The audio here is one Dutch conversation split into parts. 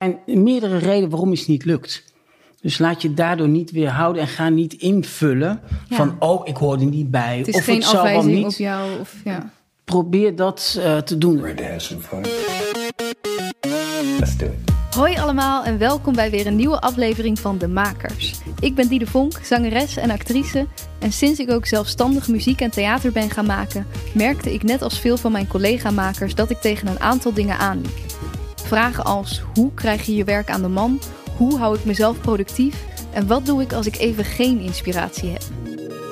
En meerdere redenen waarom het niet lukt. Dus laat je daardoor niet weerhouden en ga niet invullen Ja. van, oh, ik hoor er niet bij. Het is of geen ik zal wel afwijzing niet. op jou. Of, ja. Probeer dat eh, te doen. Let's do it. Hoi allemaal en welkom bij weer een nieuwe aflevering van De Makers. Ik ben Diede Vonk, zangeres en actrice. En sinds ik ook zelfstandig muziek en theater ben gaan maken, merkte ik net als veel van mijn collega-makers dat ik tegen een aantal dingen aanliep. Vragen als hoe krijg je je werk aan de man? Hoe hou ik mezelf productief? En wat doe ik als ik even geen inspiratie heb?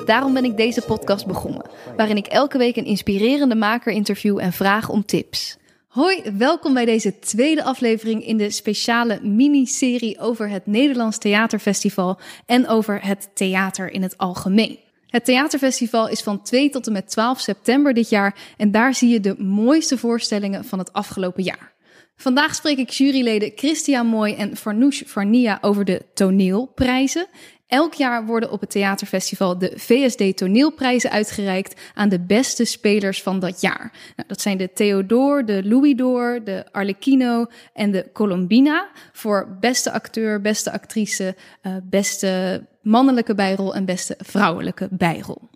Daarom ben ik deze podcast begonnen, waarin ik elke week een inspirerende maker interview en vraag om tips. Hoi, welkom bij deze tweede aflevering in de speciale miniserie over het Nederlands Theaterfestival en over het theater in het algemeen. Het Theaterfestival is van 2 tot en met 12 september dit jaar en daar zie je de mooiste voorstellingen van het afgelopen jaar. Vandaag spreek ik juryleden Christian Mooi en Farnoosh Farnia over de toneelprijzen. Elk jaar worden op het theaterfestival de VSD toneelprijzen uitgereikt aan de beste spelers van dat jaar. Nou, dat zijn de Theodore, de Louis d'Or, de Arlecchino en de Colombina voor beste acteur, beste actrice, eh, beste mannelijke bijrol en beste vrouwelijke bijrol.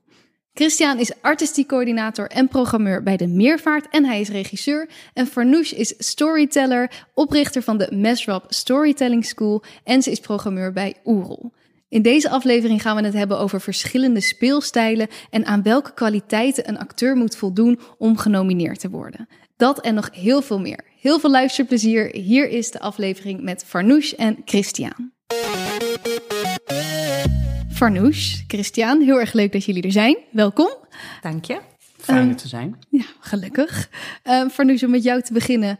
Christian is artistiek coördinator en programmeur bij de Meervaart en hij is regisseur. En Farnoosh is storyteller, oprichter van de Mesrap Storytelling School en ze is programmeur bij Oerol. In deze aflevering gaan we het hebben over verschillende speelstijlen en aan welke kwaliteiten een acteur moet voldoen om genomineerd te worden. Dat en nog heel veel meer. Heel veel luisterplezier. Hier is de aflevering met Farnoosh en Christian. Farnoosh, Christian, heel erg leuk dat jullie er zijn. Welkom. Dank je. Fijn Ehm, er te zijn. Ja, gelukkig. Uh, Farnoosh, om met jou te beginnen.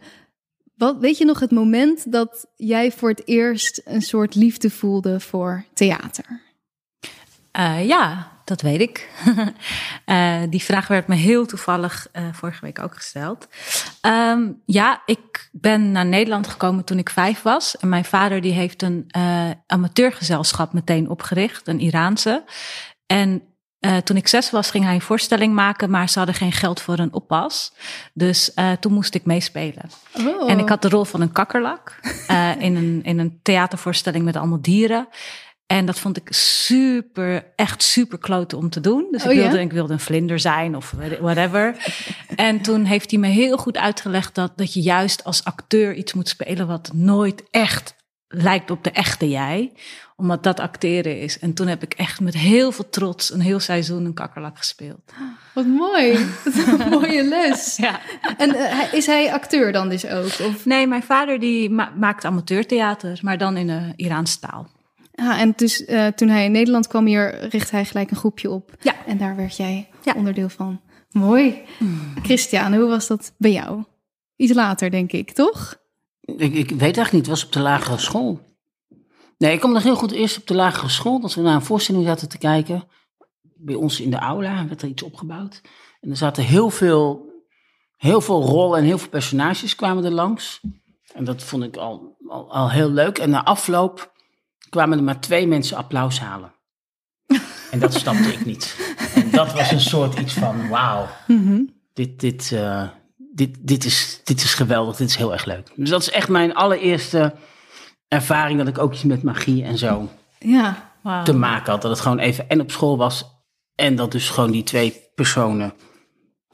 Wat, weet je nog het moment dat jij voor het eerst een soort liefde voelde voor theater? Eh, ja, dat weet ik. Eh, die vraag werd me heel toevallig eh, vorige week ook gesteld. Ehm, ja, ik ben naar Nederland gekomen toen ik vijf was. En mijn vader die heeft een eh, amateurgezelschap meteen opgericht, een Iraanse. En toen ik zes was, ging hij een voorstelling maken, maar ze hadden geen geld voor een oppas. Dus toen moest ik meespelen. Oh. En ik had de rol van een kakkerlak in, een, in een theatervoorstelling met allemaal dieren. En dat vond ik super, echt super kloten om te doen. Dus Oh, ik, ja? wilde, ik wilde een vlinder zijn of whatever. en toen heeft hij me heel goed uitgelegd dat, dat je juist als acteur iets moet spelen wat nooit echt lijkt op de echte jij. Omdat dat acteren is. En toen heb ik echt met heel veel trots een heel seizoen een kakkerlak gespeeld. Wat mooi. Wat een mooie les. Ja. En eh, is hij acteur dan dus ook? Of, Nee, mijn vader die ma- maakt amateurtheater, maar dan in de Iraanse taal. Ah, en dus eh, toen hij in Nederland kwam hier, richtte hij gelijk een groepje op. Ja. En daar werd jij Ja. Onderdeel van. Mooi. Christian, hoe was dat bij jou? Iets later, denk ik, toch? Ik, ik weet eigenlijk niet, het was op de lagere school. Nee, ik kom nog heel goed eerst op de lagere school, dat we naar een voorstelling zaten te kijken. Bij ons in de aula werd er iets opgebouwd. En er zaten heel veel, heel veel rollen en heel veel personages kwamen er langs. En dat vond ik al, al, al heel leuk. En na afloop kwamen er maar twee mensen applaus halen. En dat snapte ik niet. En dat was een soort iets van, wauw, dit, dit, eh, dit, dit, is, dit is geweldig, dit is heel erg leuk. Dus dat is echt mijn allereerste ervaring dat ik ook iets met magie en zo Ja. Te maken had. Dat het gewoon even en op school was en dat dus gewoon die twee personen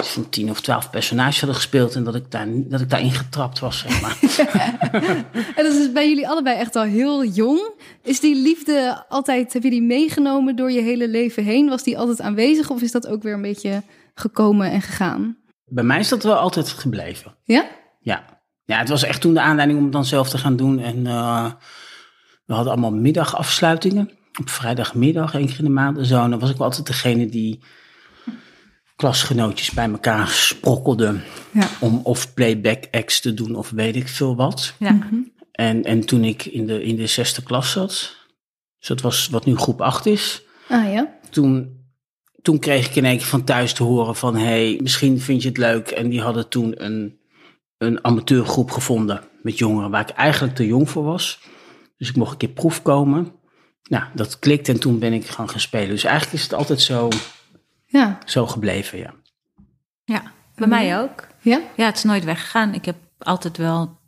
van tien of twaalf personages hadden gespeeld en dat ik, daar, dat ik daarin getrapt was, zeg maar. En dat is bij jullie allebei echt al heel jong. Is die liefde altijd, heb je die meegenomen door je hele leven heen? Was die altijd aanwezig of is dat ook weer een beetje gekomen en gegaan? Bij mij is dat wel altijd gebleven. Ja? Ja. ja, het was echt toen de aanleiding om het dan zelf te gaan doen. En eh, we hadden allemaal middagafsluitingen. Op vrijdagmiddag, één keer in de maand en zo. En dan was ik wel altijd degene die klasgenootjes bij elkaar sprokkelde. Ja. Om of playback acts te doen of weet ik veel wat. Ja. En, en toen ik in de, in de zesde klas zat, dus dat was wat nu groep acht is. Ah ja. Toen, toen kreeg ik in één keer van thuis te horen van... hé, hey, misschien vind je het leuk. En die hadden toen een, een amateurgroep gevonden met jongeren... waar ik eigenlijk te jong voor was. Dus ik mocht een keer proef komen. Nou, dat klikte en toen ben ik gaan gaan spelen. Dus eigenlijk is het altijd zo, Ja. zo gebleven, ja. Ja, bij mij ook. Ja? Ja, het is nooit weggegaan. Ik heb altijd wel,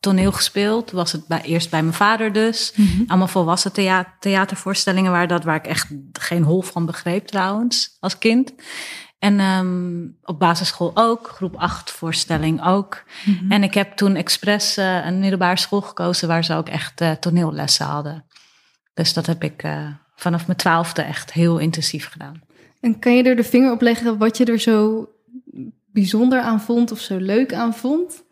toneel gespeeld. Was het bij, eerst bij mijn vader dus. Allemaal volwassen thea- theatervoorstellingen waar dat waar ik echt geen hol van begreep trouwens als kind. En ehm, op basisschool ook, groep 8 voorstelling ook. En ik heb toen expres eh, een middelbare school gekozen waar ze ook echt eh, toneellessen hadden. Dus dat heb ik eh, vanaf mijn twaalfde echt heel intensief gedaan. En kan je er de vinger op leggen wat je er zo bijzonder aan vond of zo leuk aan vond?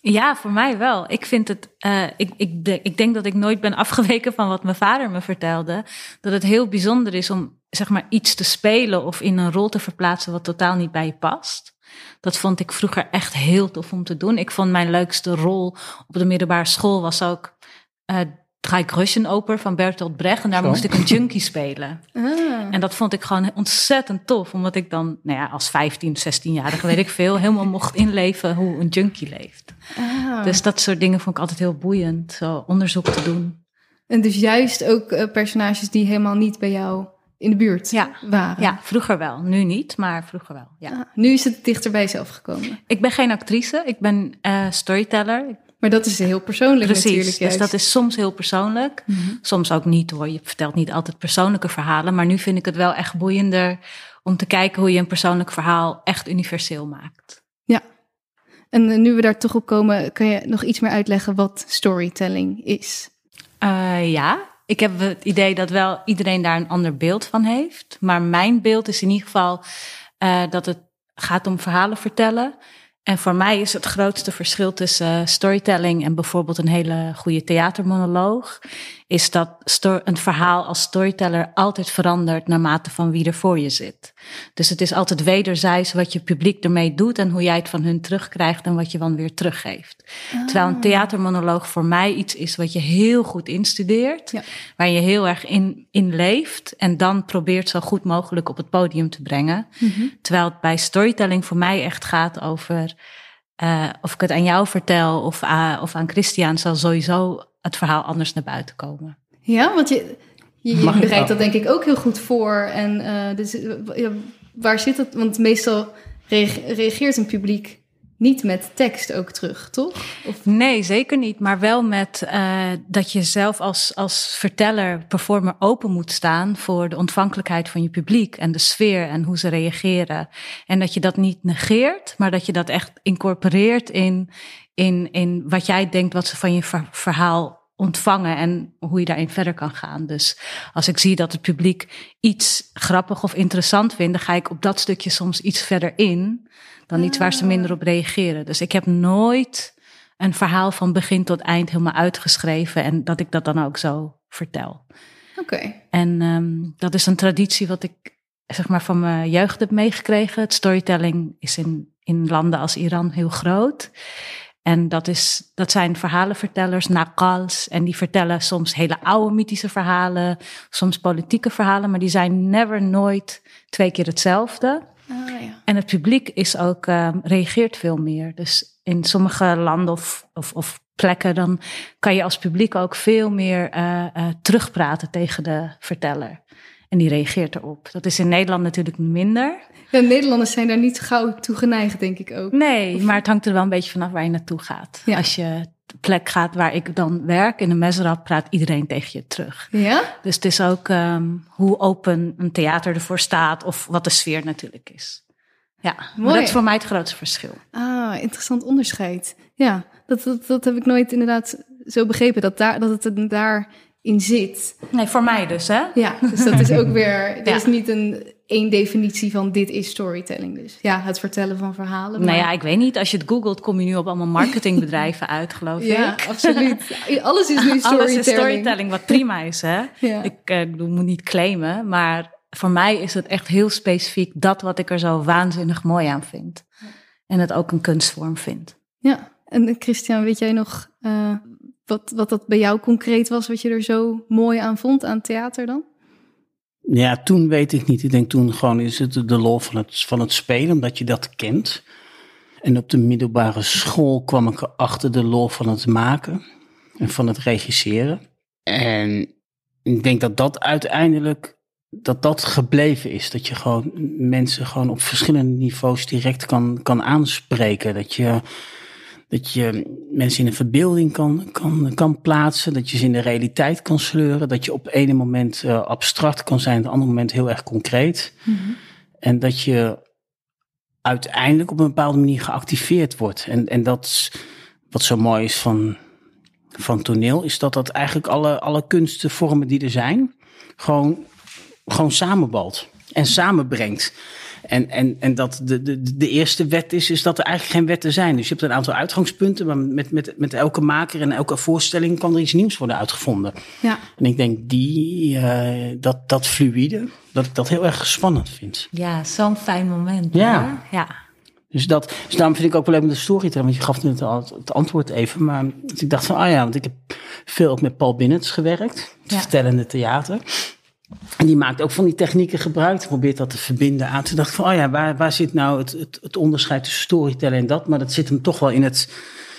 Ja, voor mij wel. Ik vind het. eh, ik, ik, ik denk dat ik nooit ben afgeweken van wat mijn vader me vertelde. Dat het heel bijzonder is om zeg maar iets te spelen of in een rol te verplaatsen wat totaal niet bij je past. Dat vond ik vroeger echt heel tof om te doen. Ik vond mijn leukste rol op de middelbare school was ook eh Drei Oper van Bertolt Brecht. En daar Zo. moest ik een junkie spelen. Ah, En dat vond ik gewoon ontzettend tof. Omdat ik dan, nou ja, als 15, 16-jarige, weet ik veel, helemaal mocht inleven hoe een junkie leeft. ah. Dus dat soort dingen vond ik altijd heel boeiend, zo onderzoek te doen. En dus juist ook eh, personages die helemaal niet bij jou in de buurt Ja. waren. Ja, vroeger wel. Nu niet, maar vroeger wel. Ja. Ah, nu is het dichter bij jezelf gekomen. Ik ben geen actrice, ik ben eh, storyteller. Maar dat is heel persoonlijk Precies, natuurlijk dus dat is soms heel persoonlijk. Mhm. Soms ook niet hoor, je vertelt niet altijd persoonlijke verhalen. Maar nu vind ik het wel echt boeiender om te kijken hoe je een persoonlijk verhaal echt universeel maakt. En eh, nu we daar toch op komen, kan je nog iets meer uitleggen wat storytelling is? Eh, ja, ik heb het idee dat wel iedereen daar een ander beeld van heeft. Maar mijn beeld is in ieder geval eh, dat het gaat om verhalen vertellen. En voor mij is het grootste verschil tussen eh, storytelling en bijvoorbeeld een hele goede theatermonoloog, is dat een verhaal als storyteller altijd verandert naarmate van wie er voor je zit. Dus het is altijd wederzijds wat je publiek ermee doet en hoe jij het van hun terugkrijgt en wat je dan weer teruggeeft. Terwijl een theatermonoloog voor mij iets is wat je heel goed instudeert, Ja. waar je heel erg in, in leeft en dan probeert zo goed mogelijk op het podium te brengen. Terwijl het bij storytelling voor mij echt gaat over eh, of ik het aan jou vertel of, of aan Christian, zal sowieso het verhaal anders naar buiten komen. Ja, want je, je, bereidt wel? dat denk ik ook heel goed voor. En eh, dus, eh, ja, waar zit het? Want meestal reage- reageert een publiek niet met tekst ook terug, toch? Of, Nee, zeker niet. Maar wel met eh, dat je zelf als, als verteller, performer open moet staan voor de ontvankelijkheid van je publiek en de sfeer en hoe ze reageren. En dat je dat niet negeert, maar dat je dat echt incorporeert in, in, in wat jij denkt wat ze van je ver- verhaal ontvangen en hoe je daarin verder kan gaan. Dus als ik zie dat het publiek iets grappig of interessant vindt, dan ga ik op dat stukje soms iets verder in dan iets waar ze minder op reageren. Dus ik heb nooit een verhaal van begin tot eind helemaal uitgeschreven en dat ik dat dan ook zo vertel. Oké. En ehm, dat is een traditie wat ik zeg maar van mijn jeugd heb meegekregen. Het storytelling is in, in landen als Iran heel groot. En dat, is, dat zijn verhalenvertellers, naqals. En die vertellen soms hele oude mythische verhalen, soms politieke verhalen, maar die zijn never nooit twee keer hetzelfde. Ah, ja. En het publiek is ook, eh, reageert veel meer. Dus in sommige landen of, of, of plekken, dan kan je als publiek ook veel meer eh, eh, terugpraten tegen de verteller. En die reageert erop. Dat is in Nederland natuurlijk minder. Ja, Nederlanders zijn daar niet gauw toe geneigd, denk ik ook. Nee, maar het hangt er wel een beetje vanaf waar je naartoe gaat. Ja. Als je de plek gaat waar ik dan werk, in een mesrap, praat iedereen tegen je terug. Ja? Dus het is ook ehm, hoe open een theater ervoor staat of wat de sfeer natuurlijk is. Ja, maar Mooi. dat is voor mij het grootste verschil. Ah, interessant onderscheid. Ja, dat, dat, dat heb ik nooit inderdaad zo begrepen, dat, daar, dat het er daarin zit. Nee, voor mij dus, hè? Ja, dus dat is ook weer, er Ja. is niet een één definitie van dit is storytelling dus. Ja, het vertellen van verhalen. Nou ja, ik weet niet. Als je het googelt, kom je nu op allemaal marketingbedrijven uit, geloof ja, ik. absoluut. Alles is nu storytelling. Alles is storytelling, wat prima is, hè? Ja. Ik eh, ik moet niet claimen, maar voor mij is het echt heel specifiek dat wat ik er zo waanzinnig mooi aan vind. En het ook een kunstvorm vind. Ja, en eh, Christian, weet jij nog eh, wat, wat dat bij jou concreet was, wat je er zo mooi aan vond aan theater dan? Ja, toen weet ik niet. Ik denk toen gewoon is het de lol van het, van het spelen, omdat je dat kent. En op de middelbare school kwam ik erachter de lol van het maken en van het regisseren. En ik denk dat dat uiteindelijk, dat dat gebleven is. Dat je gewoon mensen gewoon op verschillende niveaus direct kan, kan aanspreken. Dat je, dat je mensen in een verbeelding kan, kan, kan plaatsen. Dat je ze in de realiteit kan sleuren. Dat je op ene moment uh, abstract kan zijn, op het andere moment heel erg concreet. Mm-hmm. En dat je uiteindelijk op een bepaalde manier geactiveerd wordt. En, en dat wat zo mooi is van, van toneel, is dat dat eigenlijk alle, alle kunstenvormen die er zijn, gewoon, gewoon samenbalt en samenbrengt. En, en, en dat de, de, de eerste wet is, is dat er eigenlijk geen wetten zijn. Dus je hebt een aantal uitgangspunten, maar met, met, met elke maker en elke voorstelling kan er iets nieuws worden uitgevonden. Ja. En ik denk die, uh, dat, dat fluïde, dat ik dat heel erg spannend vind. Ja, zo'n fijn moment. Ja. ja. Dus, dat, dus daarom vind ik ook wel leuk met de storytelling. Want je gaf net het, het antwoord even. Maar ik dacht van, ah ja, want ik heb veel ook met Paul Binnets gewerkt. Het ja. vertellende theater. En die maakt ook van die technieken gebruik. Probeert dat te verbinden aan. Toen dacht ik van, oh ja, waar, waar zit nou het, het, het onderscheid tussen storytelling en dat? Maar dat zit hem toch wel in het,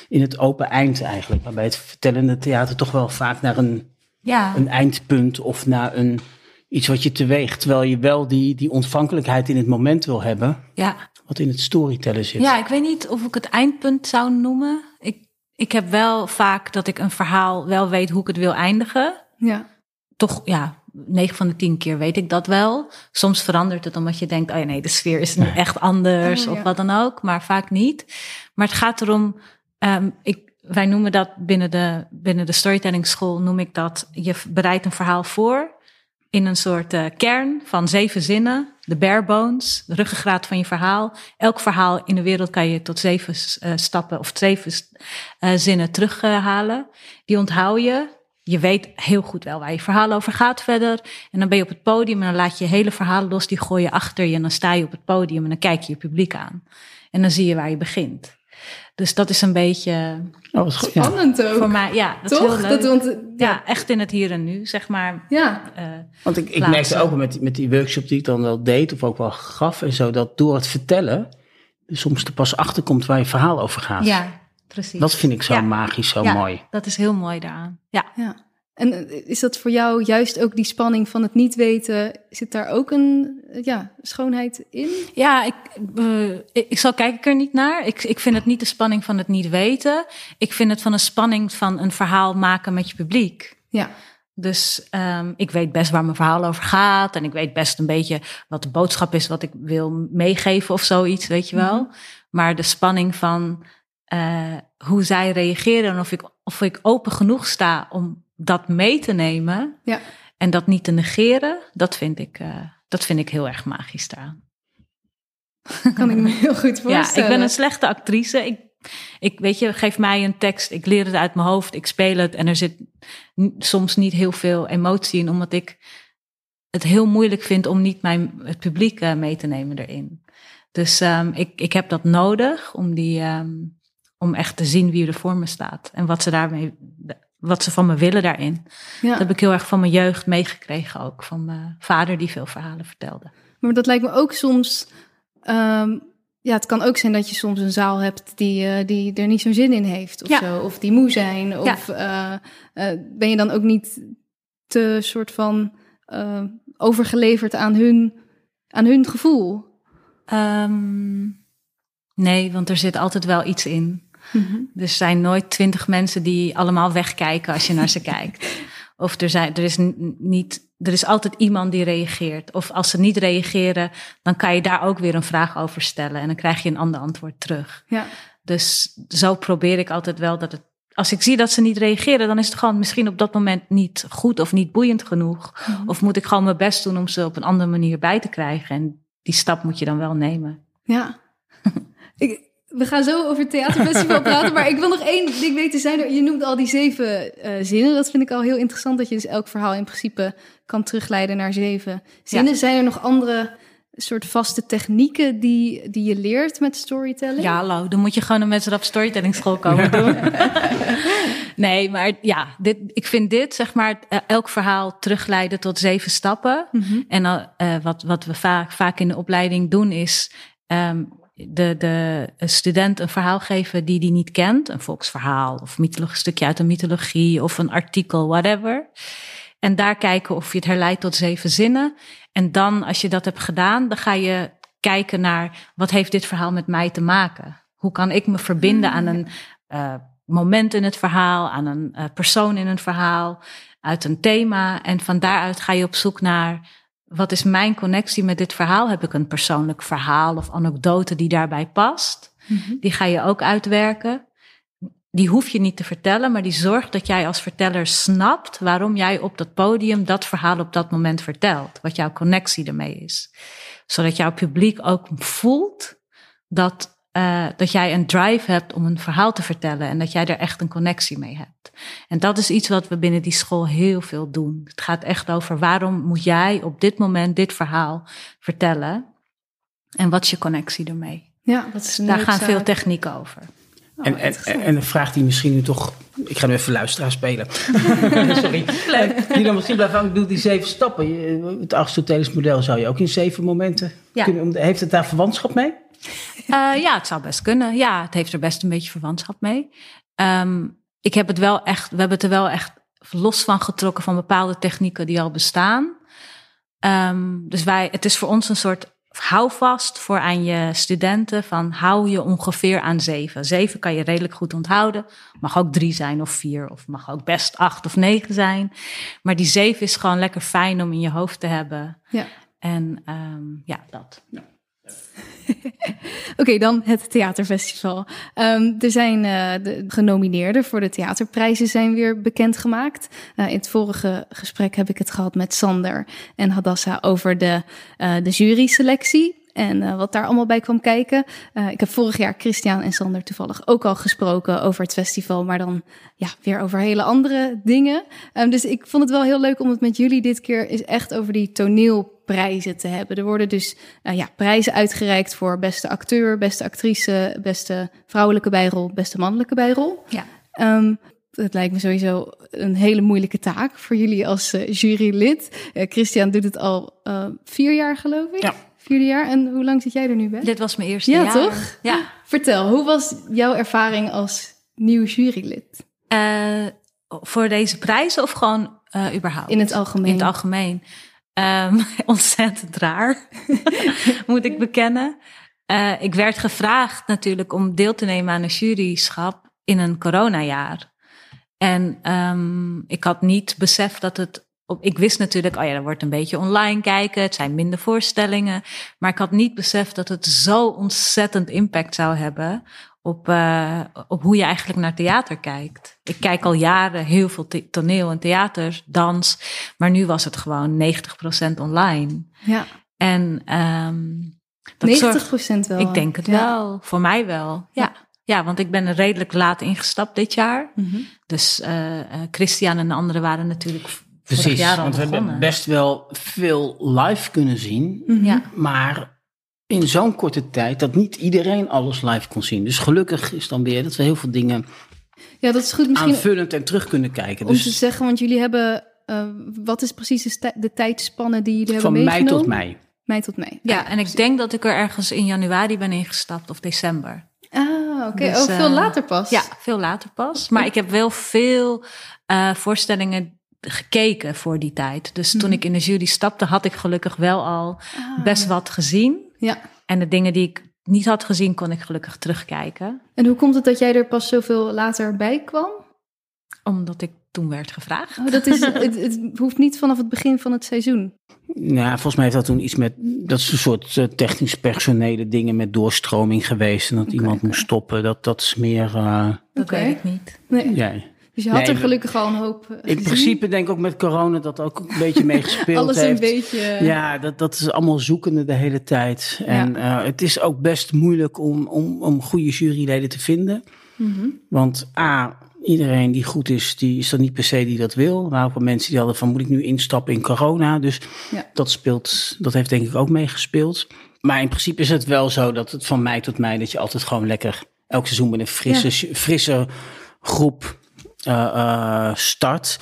in het open eind eigenlijk. Waarbij het vertellende theater toch wel vaak naar een, ja. een eindpunt of naar een, iets wat je teweeg. Terwijl je wel die, die ontvankelijkheid in het moment wil hebben. Ja. Wat in het storytellen zit. Ja, ik weet niet of ik het eindpunt zou noemen. Ik, ik heb wel vaak dat ik een verhaal wel weet hoe ik het wil eindigen. Ja. Toch, ja, 9 van de 10 keer weet ik dat wel. Soms verandert het omdat je denkt, oh ja, nee, de sfeer is nu echt anders Oh, ja. of wat dan ook, maar vaak niet. Maar het gaat erom, um, ik, wij noemen dat binnen de, binnen de storytelling school, noem ik dat, je bereidt een verhaal voor in een soort uh, kern van zeven zinnen, de bare bones, de ruggengraat van je verhaal. Elk verhaal in de wereld kan je tot zeven uh, stappen of zeven uh, zinnen terughalen. Die onthoud je, je weet heel goed wel waar je verhaal over gaat verder. En dan ben je op het podium en dan laat je je hele verhaal los. Die gooi je achter je en dan sta je op het podium en dan kijk je je publiek aan. En dan zie je waar je begint. Dus dat is een beetje... Oh, goed. Spannend ja. ook. Voor mij, ja, dat Toch? is heel leuk. Dat, want, ja. ja. echt in het hier en nu, zeg maar. Ja. Uh, want ik, ik merkte ook met, met die workshop die ik dan wel deed, of ook wel gaf en zo, dat door het vertellen, soms er pas achterkomt waar je verhaal over gaat. Ja, precies. Dat vind ik zo ja. magisch, zo ja, mooi. Dat is heel mooi daaraan. Ja. ja. En is dat voor jou juist ook die spanning van het niet weten? Zit daar ook een ja, schoonheid in? Ja, ik, uh, ik, ik zal kijk ik er niet naar. Ik, ik vind het niet de spanning van het niet weten. Ik vind het van een spanning van een verhaal maken met je publiek. Ja. Dus um, ik weet best waar mijn verhaal over gaat. En ik weet best een beetje wat de boodschap is, wat ik wil meegeven of zoiets, weet je wel. Mm -hmm. Maar de spanning van uh, hoe zij reageren en of ik, of ik open genoeg sta om dat mee te nemen ja. en dat niet te negeren, dat vind ik, uh, dat vind ik heel erg magisch daaraan. Kan ik me heel goed voorstellen. Ja, ik ben een slechte actrice. Ik, ik weet je, geef mij een tekst, ik leer het uit mijn hoofd, ik speel het en er zit soms niet heel veel emotie in, omdat ik het heel moeilijk vind om niet mijn, het publiek uh, mee te nemen erin. Dus um, ik, ik heb dat nodig om, die, um, om echt te zien wie er voor me staat en wat ze daarmee wat ze van me willen daarin. Ja. Dat heb ik heel erg van mijn jeugd meegekregen ook. Van mijn vader die veel verhalen vertelde. Maar dat lijkt me ook soms... Um, ja, het kan ook zijn dat je soms een zaal hebt die, uh, die er niet zo'n zin in heeft. Of Ja. zo. Of die moe zijn. Of Ja. uh, uh, ben je dan ook niet te soort van uh, overgeleverd aan hun, aan hun gevoel? Ehm, nee, want er zit altijd wel iets in. Mm-hmm. Er zijn nooit twintig mensen die allemaal wegkijken als je naar ze kijkt. Of er, zijn, er, is niet, er is altijd iemand die reageert. Of als ze niet reageren, dan kan je daar ook weer een vraag over stellen. En dan krijg je een ander antwoord terug. Ja. Dus zo probeer ik altijd wel dat het. Als ik zie dat ze niet reageren, dan is het gewoon misschien op dat moment niet goed of niet boeiend genoeg. Mhm. Of moet ik gewoon mijn best doen om ze op een andere manier bij te krijgen. En die stap moet je dan wel nemen. Ja. ik, we gaan zo over het theaterfestival praten, maar ik wil nog één ding weten. Zijn er, je noemt al die zeven uh, zinnen. Dat vind ik al heel interessant, dat je dus elk verhaal in principe kan terugleiden naar zeven zinnen. Ja. Zijn er nog andere soort vaste technieken die, die je leert met storytelling? Ja, hallo, dan moet je gewoon een mensen op storytelling school komen doen. nee, maar ja, dit, ik vind dit, zeg maar, uh, elk verhaal terugleiden tot zeven stappen. Mhm. En uh, wat, wat we vaak, vaak in de opleiding doen is... Um, de, de student een verhaal geven die die niet kent. Een volksverhaal of een stukje uit een mythologie of een artikel, whatever. En daar kijken of je het herleidt tot zeven zinnen. En dan, als je dat hebt gedaan, dan ga je kijken naar wat heeft dit verhaal met mij te maken? Hoe kan ik me verbinden aan een, uh, moment in het verhaal, aan een uh, persoon in een verhaal, uit een thema. En van daaruit ga je op zoek naar wat is mijn connectie met dit verhaal? Heb ik een persoonlijk verhaal of anekdote die daarbij past? Mm -hmm. Die ga je ook uitwerken. Die hoef je niet te vertellen, maar die zorgt dat jij als verteller snapt waarom jij op dat podium dat verhaal op dat moment vertelt. Wat jouw connectie ermee is. Zodat jouw publiek ook voelt dat uh, dat jij een drive hebt om een verhaal te vertellen en dat jij er echt een connectie mee hebt. En dat is iets wat we binnen die school heel veel doen. Het gaat echt over waarom moet jij op dit moment dit verhaal vertellen en wat is je connectie ermee. Ja, dat is Daar gaan veel technieken over. Oh, en, en, en een vraag die misschien nu toch. Ik ga nu even luisteraar spelen. Sorry. Leuk. Die dan misschien blijft hangen. Ik doe die zeven stappen. Het Aristotelisch model zou je ook in zeven momenten Ja. kunnen. Heeft het daar verwantschap mee? Uh, ja, het zou best kunnen. Ja, het heeft er best een beetje verwantschap mee. Um, ik heb het wel echt, we hebben het er wel echt los van getrokken van bepaalde technieken die al bestaan. Um, dus wij, het is voor ons een soort houvast voor aan je studenten van hou je ongeveer aan zeven. Zeven kan je redelijk goed onthouden. Mag ook drie zijn of vier of mag ook best acht of negen zijn. Maar die zeven is gewoon lekker fijn om in je hoofd te hebben. Ja. En um, ja, dat. Ja. Oké, dan het theaterfestival. Um, er zijn uh, de genomineerden voor de theaterprijzen zijn weer bekendgemaakt. Uh, in het vorige gesprek heb ik het gehad met Sander en Hadassa over de, uh, de juryselectie. En uh, wat daar allemaal bij kwam kijken. Uh, ik heb vorig jaar Christian en Sander toevallig ook al gesproken over het festival. Maar dan ja, weer over hele andere dingen. Um, dus ik vond het wel heel leuk om het met jullie dit keer is echt over die toneelprijzen te hebben. Er worden dus uh, ja, prijzen uitgereikt voor beste acteur, beste actrice, beste vrouwelijke bijrol, beste mannelijke bijrol. Ja. Um, het lijkt me sowieso een hele moeilijke taak voor jullie als jurylid. Christian doet het al vier jaar, geloof ik. Ja. Vierde jaar. En hoe lang zit jij er nu bij? Dit was mijn eerste ja, jaar. toch? Ja. Vertel, hoe was jouw ervaring als nieuw jurylid? Uh, voor deze prijzen of gewoon uh, überhaupt? In het algemeen. In het algemeen. Um, ontzettend raar, moet ik bekennen. Uh, ik werd gevraagd natuurlijk om deel te nemen aan een juryschap in een coronajaar. En um, ik had niet beseft dat het ik wist natuurlijk, oh ja, er wordt een beetje online kijken. Het zijn minder voorstellingen. Maar ik had niet beseft dat het zo ontzettend impact zou hebben op, uh, op hoe je eigenlijk naar theater kijkt. Ik kijk al jaren heel veel toneel en theater, dans. Maar nu was het gewoon 90% online. Ja. En um, dat 90% zorgt, wel. Ik denk het ja. wel. Voor mij wel. Ja. ja. Ja, want ik ben er redelijk laat ingestapt dit jaar. Mm -hmm. Dus uh, Christian en de anderen waren natuurlijk Precies, jaar al want we hebben best wel veel live kunnen zien. Mhm. Ja. Maar in zo'n korte tijd dat niet iedereen alles live kon zien. Dus gelukkig is dan weer dat we heel veel dingen Ja, dat is goed misschien aanvullend en terug kunnen kijken. om Dus te zeggen, want jullie hebben... Uh, wat is precies de, tijdspanne die jullie van hebben mei meegenomen? tot mei. Mei tot mei. Ja, en ik denk dat ik er ergens in januari ben ingestapt of december. Ah, oké. Dus, oh, veel eh, later pas. Ja, veel later pas. Maar ik heb wel veel uh, voorstellingen gekeken voor die tijd. Dus toen Mhm. ik in de jury stapte, had ik gelukkig wel al Ah, best wat gezien. Ja. En de dingen die ik niet had gezien, kon ik gelukkig terugkijken. En hoe komt het dat jij er pas zoveel later bij kwam? Omdat ik toen werd gevraagd. Oh, dat is, het, het hoeft niet vanaf het begin van het seizoen. Nou, volgens mij heeft dat toen iets met. Dat is een soort uh, technisch personele dingen met doorstroming geweest. En dat iemand moest stoppen. Dat, dat is meer. Uh, Dat Oké. weet ik niet. Nee. ja. Dus je had Nee, er gelukkig al een hoop eh, In gezien. principe denk ik ook met corona dat ook een beetje meegespeeld Alles een heeft. beetje... Ja, dat, dat is allemaal zoekende de hele tijd. En uh, het is ook best moeilijk om, om, om goede juryleden te vinden. Mhm. Want A, iedereen die goed is, die is er niet per se die dat wil. Maar ook wel mensen die hadden van, moet ik nu instappen in corona? Dus Ja. dat speelt, dat heeft denk ik ook meegespeeld. Maar in principe is het wel zo dat het van mei tot mei, dat je altijd gewoon lekker elk seizoen met een frisse, frisse groep start.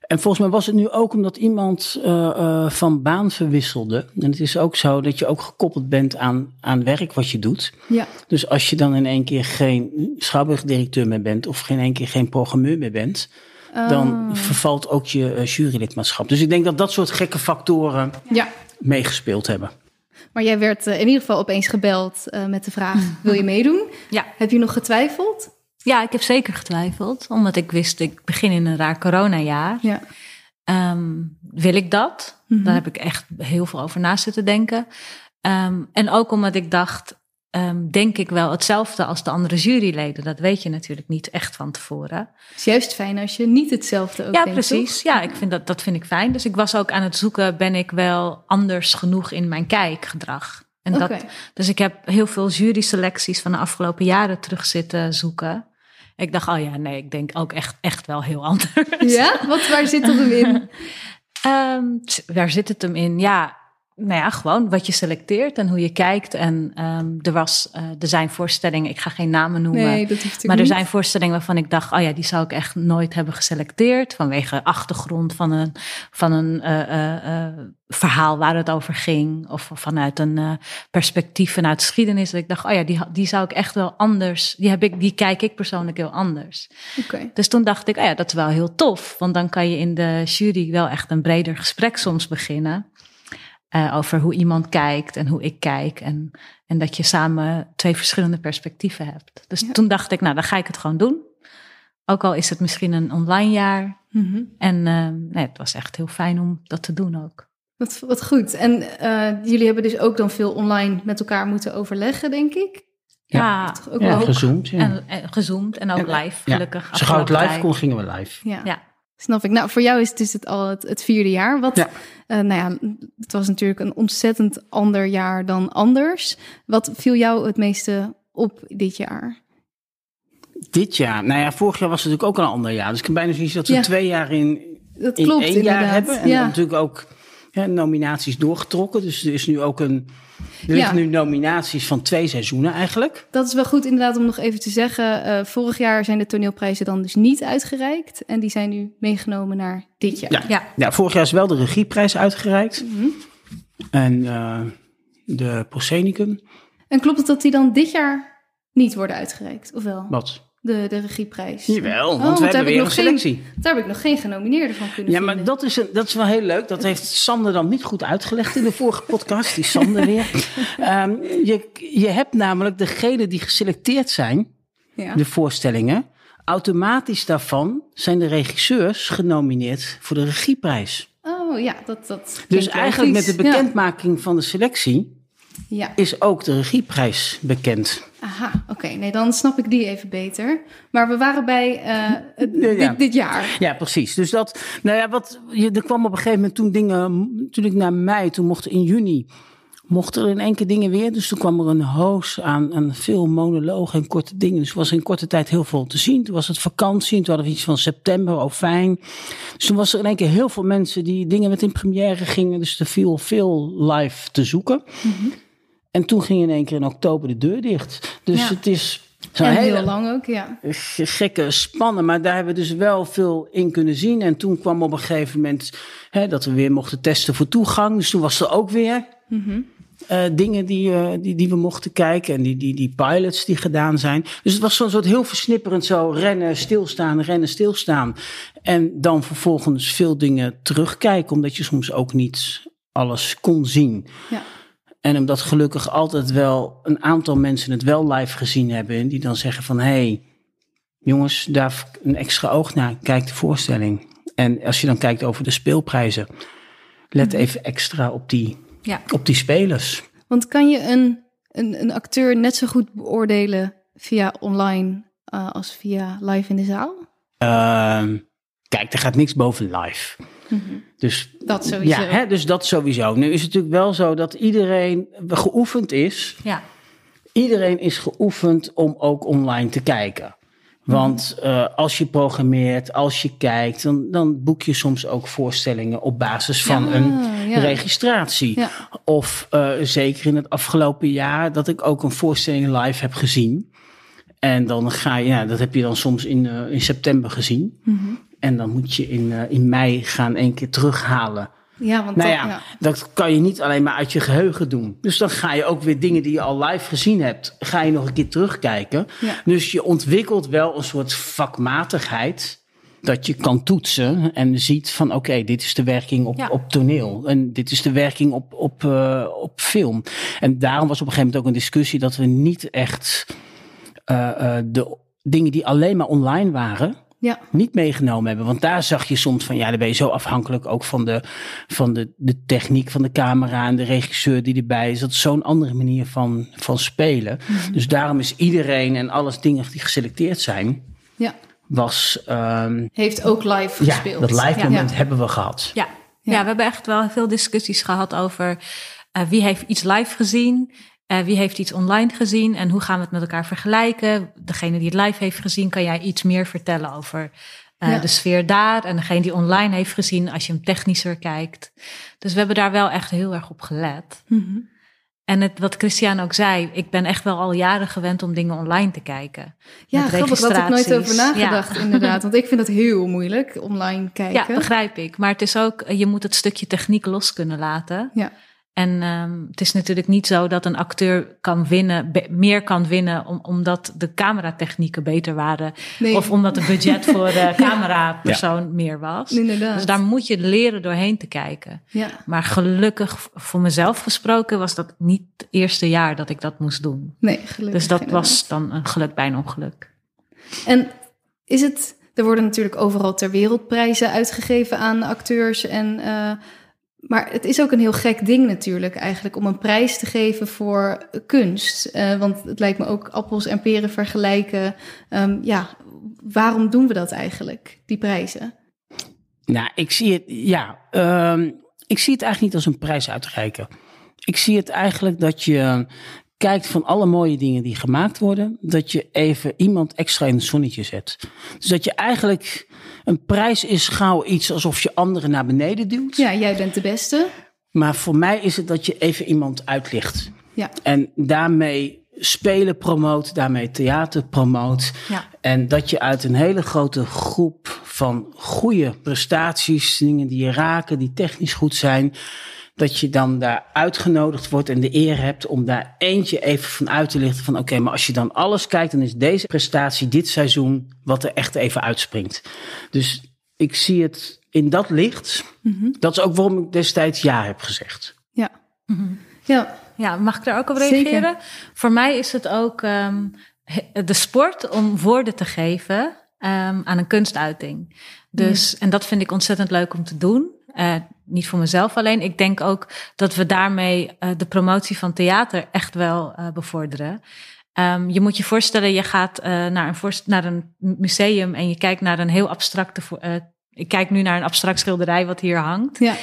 En volgens mij was het nu ook omdat iemand uh, uh, van baan verwisselde. En het is ook zo dat je ook gekoppeld bent aan, aan werk wat je doet. Ja. Dus als je dan in één keer geen schouwburgdirecteur meer bent of in één keer geen programmeur meer bent, dan Oh. vervalt ook je uh, jurylidmaatschap. Dus ik denk dat dat soort gekke factoren Ja. meegespeeld hebben. Maar jij werd eh, in ieder geval opeens gebeld eh, met de vraag, wil je meedoen? Ja. Heb je nog getwijfeld? Ja, ik heb zeker getwijfeld. Omdat ik wist, ik begin in een raar coronajaar. Ja. Ehm, wil ik dat? Mhm. Daar heb ik echt heel veel over na zitten denken. Ehm, en ook omdat ik dacht, ehm, denk ik wel hetzelfde als de andere juryleden. Dat weet je natuurlijk niet echt van tevoren. Het is juist fijn als je niet hetzelfde ook ja, denkt, precies. toch? Ja, ik vind dat, dat vind ik fijn. Dus ik was ook aan het zoeken, ben ik wel anders genoeg in mijn kijkgedrag? En Oké. dat, dus ik heb heel veel jury-selecties van de afgelopen jaren terug zitten zoeken. Ik dacht, oh ja, nee, ik denk ook echt, echt wel heel anders. Ja? Wat, waar zit dat hem in? Ehm, waar zit het hem in? Ja, nou ja, gewoon wat je selecteert en hoe je kijkt. En ehm, er, was, eh, er zijn voorstellingen, ik ga geen namen noemen. Nee, dat hoeft Maar er niet. zijn voorstellingen waarvan ik dacht, oh ja, die zou ik echt nooit hebben geselecteerd. Vanwege achtergrond van een, van een eh, verhaal waar het over ging. Of vanuit een perspectief vanuit geschiedenis. Dat ik dacht, oh ja, die, die zou ik echt wel anders. Die, heb ik, die kijk ik persoonlijk heel anders. Oké. Dus toen dacht ik, oh ja, dat is wel heel tof. Want dan kan je in de jury wel echt een breder gesprek soms beginnen. Eh, over hoe iemand kijkt en hoe ik kijk. En, en dat je samen twee verschillende perspectieven hebt. Dus Ja. toen dacht ik, nou, dan ga ik het gewoon doen. Ook al is het misschien een online jaar. Mhm. En eh, nee, het was echt heel fijn om dat te doen ook. Wat, wat goed. En eh, jullie hebben dus ook dan veel online met elkaar moeten overleggen, denk ik. Ja, Toch ook Ja, wel. gezoomd. Ja. en, en gezoomd en ook Ja. live, Ja. gelukkig. Zo gauw het live tijd. kon, gingen we live. Ja. Snap ik. Nou, voor jou is het dus het al het, het vierde jaar. Wat, Ja. eh, nou ja, het was natuurlijk een ontzettend ander jaar dan anders. Wat viel jou het meeste op dit jaar? Dit jaar, nou ja, vorig jaar was het natuurlijk ook een ander jaar. Dus ik heb bijna zoiets dat we Ja. twee jaar in, Dat in klopt één inderdaad. jaar hebben. En ja. natuurlijk ook nominaties doorgetrokken. Dus er is nu ook een. Er liggen Ja. nu nominaties van twee seizoenen eigenlijk. Dat is wel goed inderdaad om nog even te zeggen. Eh, vorig jaar zijn de toneelprijzen dan dus niet uitgereikt. En die zijn nu meegenomen naar dit jaar. Ja. Ja. Ja, vorig jaar is wel de regieprijs uitgereikt. Mhm. En eh, de Procenicum. En klopt het dat die dan dit jaar niet worden uitgereikt? Of wel? Wat? De, de regieprijs. Jawel, Oh, want we daar hebben heb ik weer een nog geen- selectie. Daar heb ik nog geen genomineerden van kunnen Ja, vinden. maar dat is, een, dat is wel heel leuk. Dat heeft Sander dan niet goed uitgelegd in de vorige podcast. Die Sander weer. Ehm, je, je hebt namelijk degenen die geselecteerd zijn, Ja. de voorstellingen. Automatisch daarvan zijn de regisseurs genomineerd voor de regieprijs. Oh ja, dat, dat Dus eigenlijk met de bekendmaking van de selectie Ja, is ook de regieprijs bekend. aha, oké. Nee, dan snap ik die even beter. Maar we waren bij eh, Ja. Dit, dit jaar. Ja, precies. Dus dat, nou ja, wat, je, er kwam op een gegeven moment toen dingen, natuurlijk naar mei, toen mochten in juni, mochten er in één keer dingen weer. Dus toen kwam er een hoos aan, aan veel monologen en korte dingen. Dus er was in korte tijd heel veel te zien. Toen was het vakantie en toen hadden we iets van september, oh fijn. Dus toen was er in één keer heel veel mensen die dingen met in première gingen. Dus er viel veel live te zoeken. En toen ging in één keer in oktober de deur dicht. Dus Ja. het is En hele heel lang ook, ja. ge- gekke spannen. Maar daar hebben we dus wel veel in kunnen zien. En toen kwam op een gegeven moment hè, dat we weer mochten testen voor toegang. Dus toen was er ook weer Mhm. eh, dingen die, eh, die, die we mochten kijken. En die, die, die pilots die gedaan zijn. Dus het was zo'n soort heel versnipperend zo rennen, stilstaan, rennen, stilstaan. En dan vervolgens veel dingen terugkijken. Omdat je soms ook niet alles kon zien. Ja. En omdat gelukkig altijd wel een aantal mensen het wel live gezien hebben. En die dan zeggen van, hé, hey, jongens, daar een extra oog naar. Kijk de voorstelling. En als je dan kijkt over de speelprijzen. Let even extra op die, Ja. op die spelers. Want kan je een, een, een acteur net zo goed beoordelen via online eh, als via live in de zaal? Ehm, kijk, er gaat niks boven live. Dus Dat sowieso. ja, hè, dus dat sowieso. Nu is het natuurlijk wel zo dat iedereen geoefend is Ja. iedereen is geoefend om ook online te kijken. Want eh, als je programmeert, als je kijkt, dan, dan boek je soms ook voorstellingen op basis van Ja, een ja. registratie. Ja. Of eh, zeker in het afgelopen jaar dat ik ook een voorstelling live heb gezien. En dan ga je, ja, dat heb je dan soms in, eh, in september gezien. Mhm. En dan moet je in, eh, in mei gaan één keer terughalen. Ja, want Nou dat, ja, ja. dat kan je niet alleen maar uit je geheugen doen. Dus dan ga je ook weer dingen die je al live gezien hebt, ga je nog een keer terugkijken. Ja. Dus je ontwikkelt wel een soort vakmatigheid. Dat je kan toetsen en ziet van oké, dit is de werking op, Ja. op toneel. En dit is de werking op, op, eh, op film. En daarom was op een gegeven moment ook een discussie dat we niet echt eh, de, dingen die alleen maar online waren, Ja. niet meegenomen hebben. Want daar zag je soms van, ja, dan ben je zo afhankelijk ook van de, van de, de techniek van de camera en de regisseur die erbij is. Dat is zo'n andere manier van, van spelen. Dus daarom is iedereen en alles dingen die geselecteerd zijn, ja. was, ehm, Heeft ook live ja, gespeeld. dat live moment Ja. hebben we gehad. Ja. Ja. Ja. we hebben echt wel veel discussies gehad over eh, wie heeft iets live gezien, eh, wie heeft iets online gezien en hoe gaan we het met elkaar vergelijken. Degene die het live heeft gezien, kan jij iets meer vertellen over eh, Ja. de sfeer daar. En degene die online heeft gezien, als je hem technischer kijkt. Dus we hebben daar wel echt heel erg op gelet. Mhm. En het, wat Christian ook zei, ik ben echt wel al jaren gewend om dingen online te kijken. Ja, grappig, daar had ik nooit over nagedacht inderdaad. Want ik vind het heel moeilijk, online kijken. Ja, begrijp ik. Maar het is ook, je moet het stukje techniek los kunnen laten. Ja. En ehm, het is natuurlijk niet zo dat een acteur kan winnen, be- meer kan winnen, om, omdat de cameratechnieken beter waren. Nee. Of omdat het budget voor de camerapersoon meer was. Inderdaad. Dus daar moet je leren doorheen te kijken. Ja. Maar gelukkig, voor mezelf gesproken, was dat niet het eerste jaar dat ik dat moest doen. Nee, gelukkig Dus dat inderdaad. was dan een geluk bij een ongeluk. En is het... Er worden natuurlijk overal ter wereld prijzen uitgegeven aan acteurs. En, eh, maar het is ook een heel gek ding natuurlijk eigenlijk... om een prijs te geven voor kunst. Eh, want het lijkt me ook appels en peren vergelijken. Ehm, ja, waarom doen we dat eigenlijk, die prijzen? Nou, ik zie het, ja, ehm, ik zie het eigenlijk niet als een prijs uitreiken. Ik zie het eigenlijk dat je kijkt van alle mooie dingen die gemaakt worden, dat je even iemand extra in het zonnetje zet. Dus dat je eigenlijk, een prijs is gauw iets alsof je anderen naar beneden duwt. Ja, jij bent de beste. Maar voor mij is het dat je even iemand uitlicht. Ja. En daarmee spelen promoot, daarmee theater promoot. Ja. En dat je uit een hele grote groep van goede prestaties, dingen die je raken, die technisch goed zijn, dat je dan daar uitgenodigd wordt en de eer hebt om daar eentje even van uit te lichten van oké, maar als je dan alles kijkt, dan is deze prestatie dit seizoen wat er echt even uitspringt. Dus ik zie het in dat licht. Dat is ook waarom ik destijds ja heb gezegd. Ja. Ja, Ja, mag ik daar ook op Zeker. reageren? Voor mij is het ook ehm, de sport om woorden te geven ehm, aan een kunstuiting. Dus, en dat vind ik ontzettend leuk om te doen. Eh, niet voor mezelf alleen. Ik denk ook dat we daarmee eh, de promotie van theater echt wel eh, bevorderen. Ehm, je moet je voorstellen, je gaat eh, naar, een naar een museum en je kijkt naar een heel abstracte. ik kijk nu naar een abstract schilderij wat hier hangt. ja.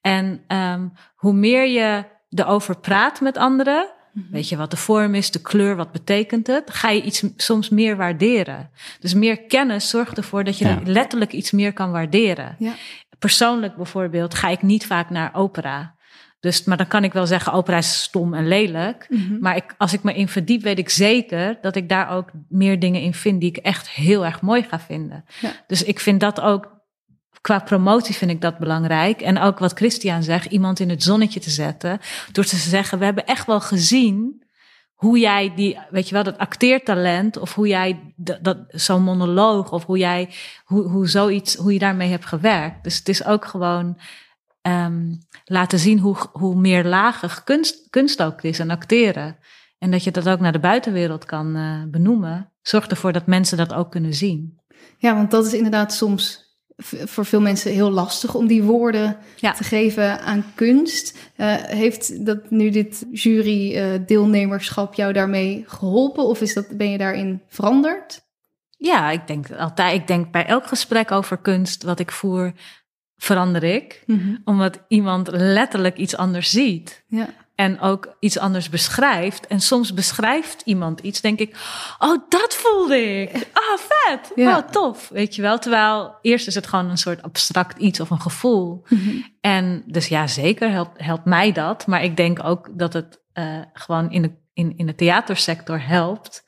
En ehm, hoe meer je erover praat met anderen, weet je wat de vorm is, de kleur, wat betekent het, ga je iets soms meer waarderen. Dus meer kennis zorgt ervoor dat je Ja. letterlijk iets meer kan waarderen. Ja. Persoonlijk bijvoorbeeld ga ik niet vaak naar opera. Dus, maar dan kan ik wel zeggen, opera is stom en lelijk. Mhm. Maar ik, als ik me in verdiep, weet ik zeker dat ik daar ook meer dingen in vind die ik echt heel erg mooi ga vinden. Ja. Dus ik vind dat ook, qua promotie vind ik dat belangrijk. En ook wat Christian zegt, iemand in het zonnetje te zetten. Door te zeggen, we hebben echt wel gezien hoe jij die, weet je wel, dat acteertalent. Of hoe jij dat, zo'n monoloog. Of hoe jij, hoe, hoe zoiets, hoe je daarmee hebt gewerkt. Dus het is ook gewoon ehm, laten zien hoe, hoe meerlagig kunst, kunst ook is en acteren. En dat je dat ook naar de buitenwereld kan eh, benoemen. Zorgt ervoor dat mensen dat ook kunnen zien. Ja, want dat is inderdaad soms voor veel mensen heel lastig om die woorden Ja. te geven aan kunst. Eh, heeft dat nu dit jury-deelnemerschap jou daarmee geholpen? Of is dat, ben je daarin veranderd? Ja, ik denk altijd, ik denk bij elk gesprek over kunst wat ik voer, verander ik. Omdat iemand letterlijk iets anders ziet. Ja. En ook iets anders beschrijft. En soms beschrijft iemand iets, denk ik, oh, dat voelde ik. Ah, vet. Ja. Oh, tof. Weet je wel. Terwijl eerst is het gewoon een soort abstract iets of een gevoel. En dus ja, zeker helpt, helpt mij dat. Maar ik denk ook dat het eh, gewoon in de, in, in de theatersector helpt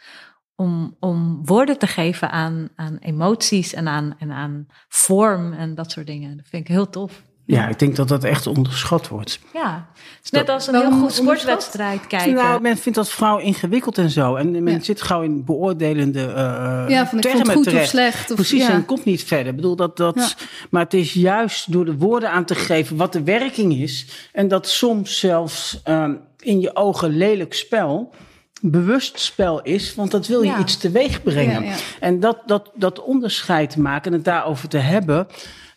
om, om woorden te geven aan, aan emoties en aan, en aan vorm en dat soort dingen. Dat vind ik heel tof. Ja, ik denk dat dat echt onderschat wordt. Ja, het is net als een heel goed sportwedstrijd kijken. Nou, men vindt dat vrouw ingewikkeld en zo. En men Ja. zit gauw in beoordelende eh Ja, van termen goed terecht. of slecht. Of, Precies, ja. en komt niet verder. Ik bedoel, dat, dat, Ja. Maar het is juist door de woorden aan te geven wat de werking is. En dat soms zelfs ehm, in je ogen lelijk spel bewust spel is, want dat wil je Ja. iets teweeg brengen. Ja, ja. En dat, dat, dat onderscheid maken en het daarover te hebben,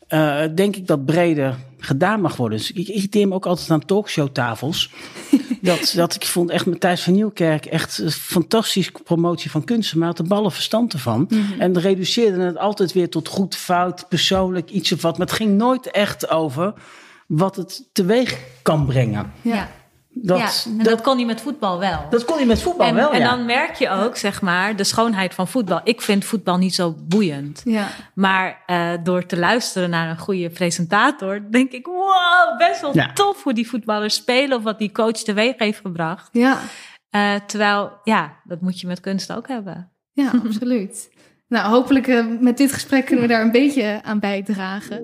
eh, denk ik dat breder gedaan mag worden. Dus ik irriteer me ook altijd aan talkshowtafels. dat, dat ik vond echt Matthijs van Nieuwkerk echt een fantastische promotie van kunsten, maar had de ballen verstand ervan. En reduceerde het altijd weer tot goed, fout, persoonlijk, iets of wat. Maar het ging nooit echt over wat het teweeg kan brengen. Ja. Dat, ja, en dat, kon hij met voetbal wel. dat kon je met voetbal en, wel, en ja. dan merk je ook, zeg maar, de schoonheid van voetbal. Ik vind voetbal niet zo boeiend. Ja. Maar eh, door te luisteren naar een goede presentator, denk ik, wow, best wel Ja. tof hoe die voetballers spelen of wat die coach teweeg heeft gebracht. Ja. Eh, terwijl, ja, dat moet je met kunst ook hebben. Ja, absoluut. Nou, hopelijk eh, met dit gesprek kunnen we daar een beetje aan bijdragen.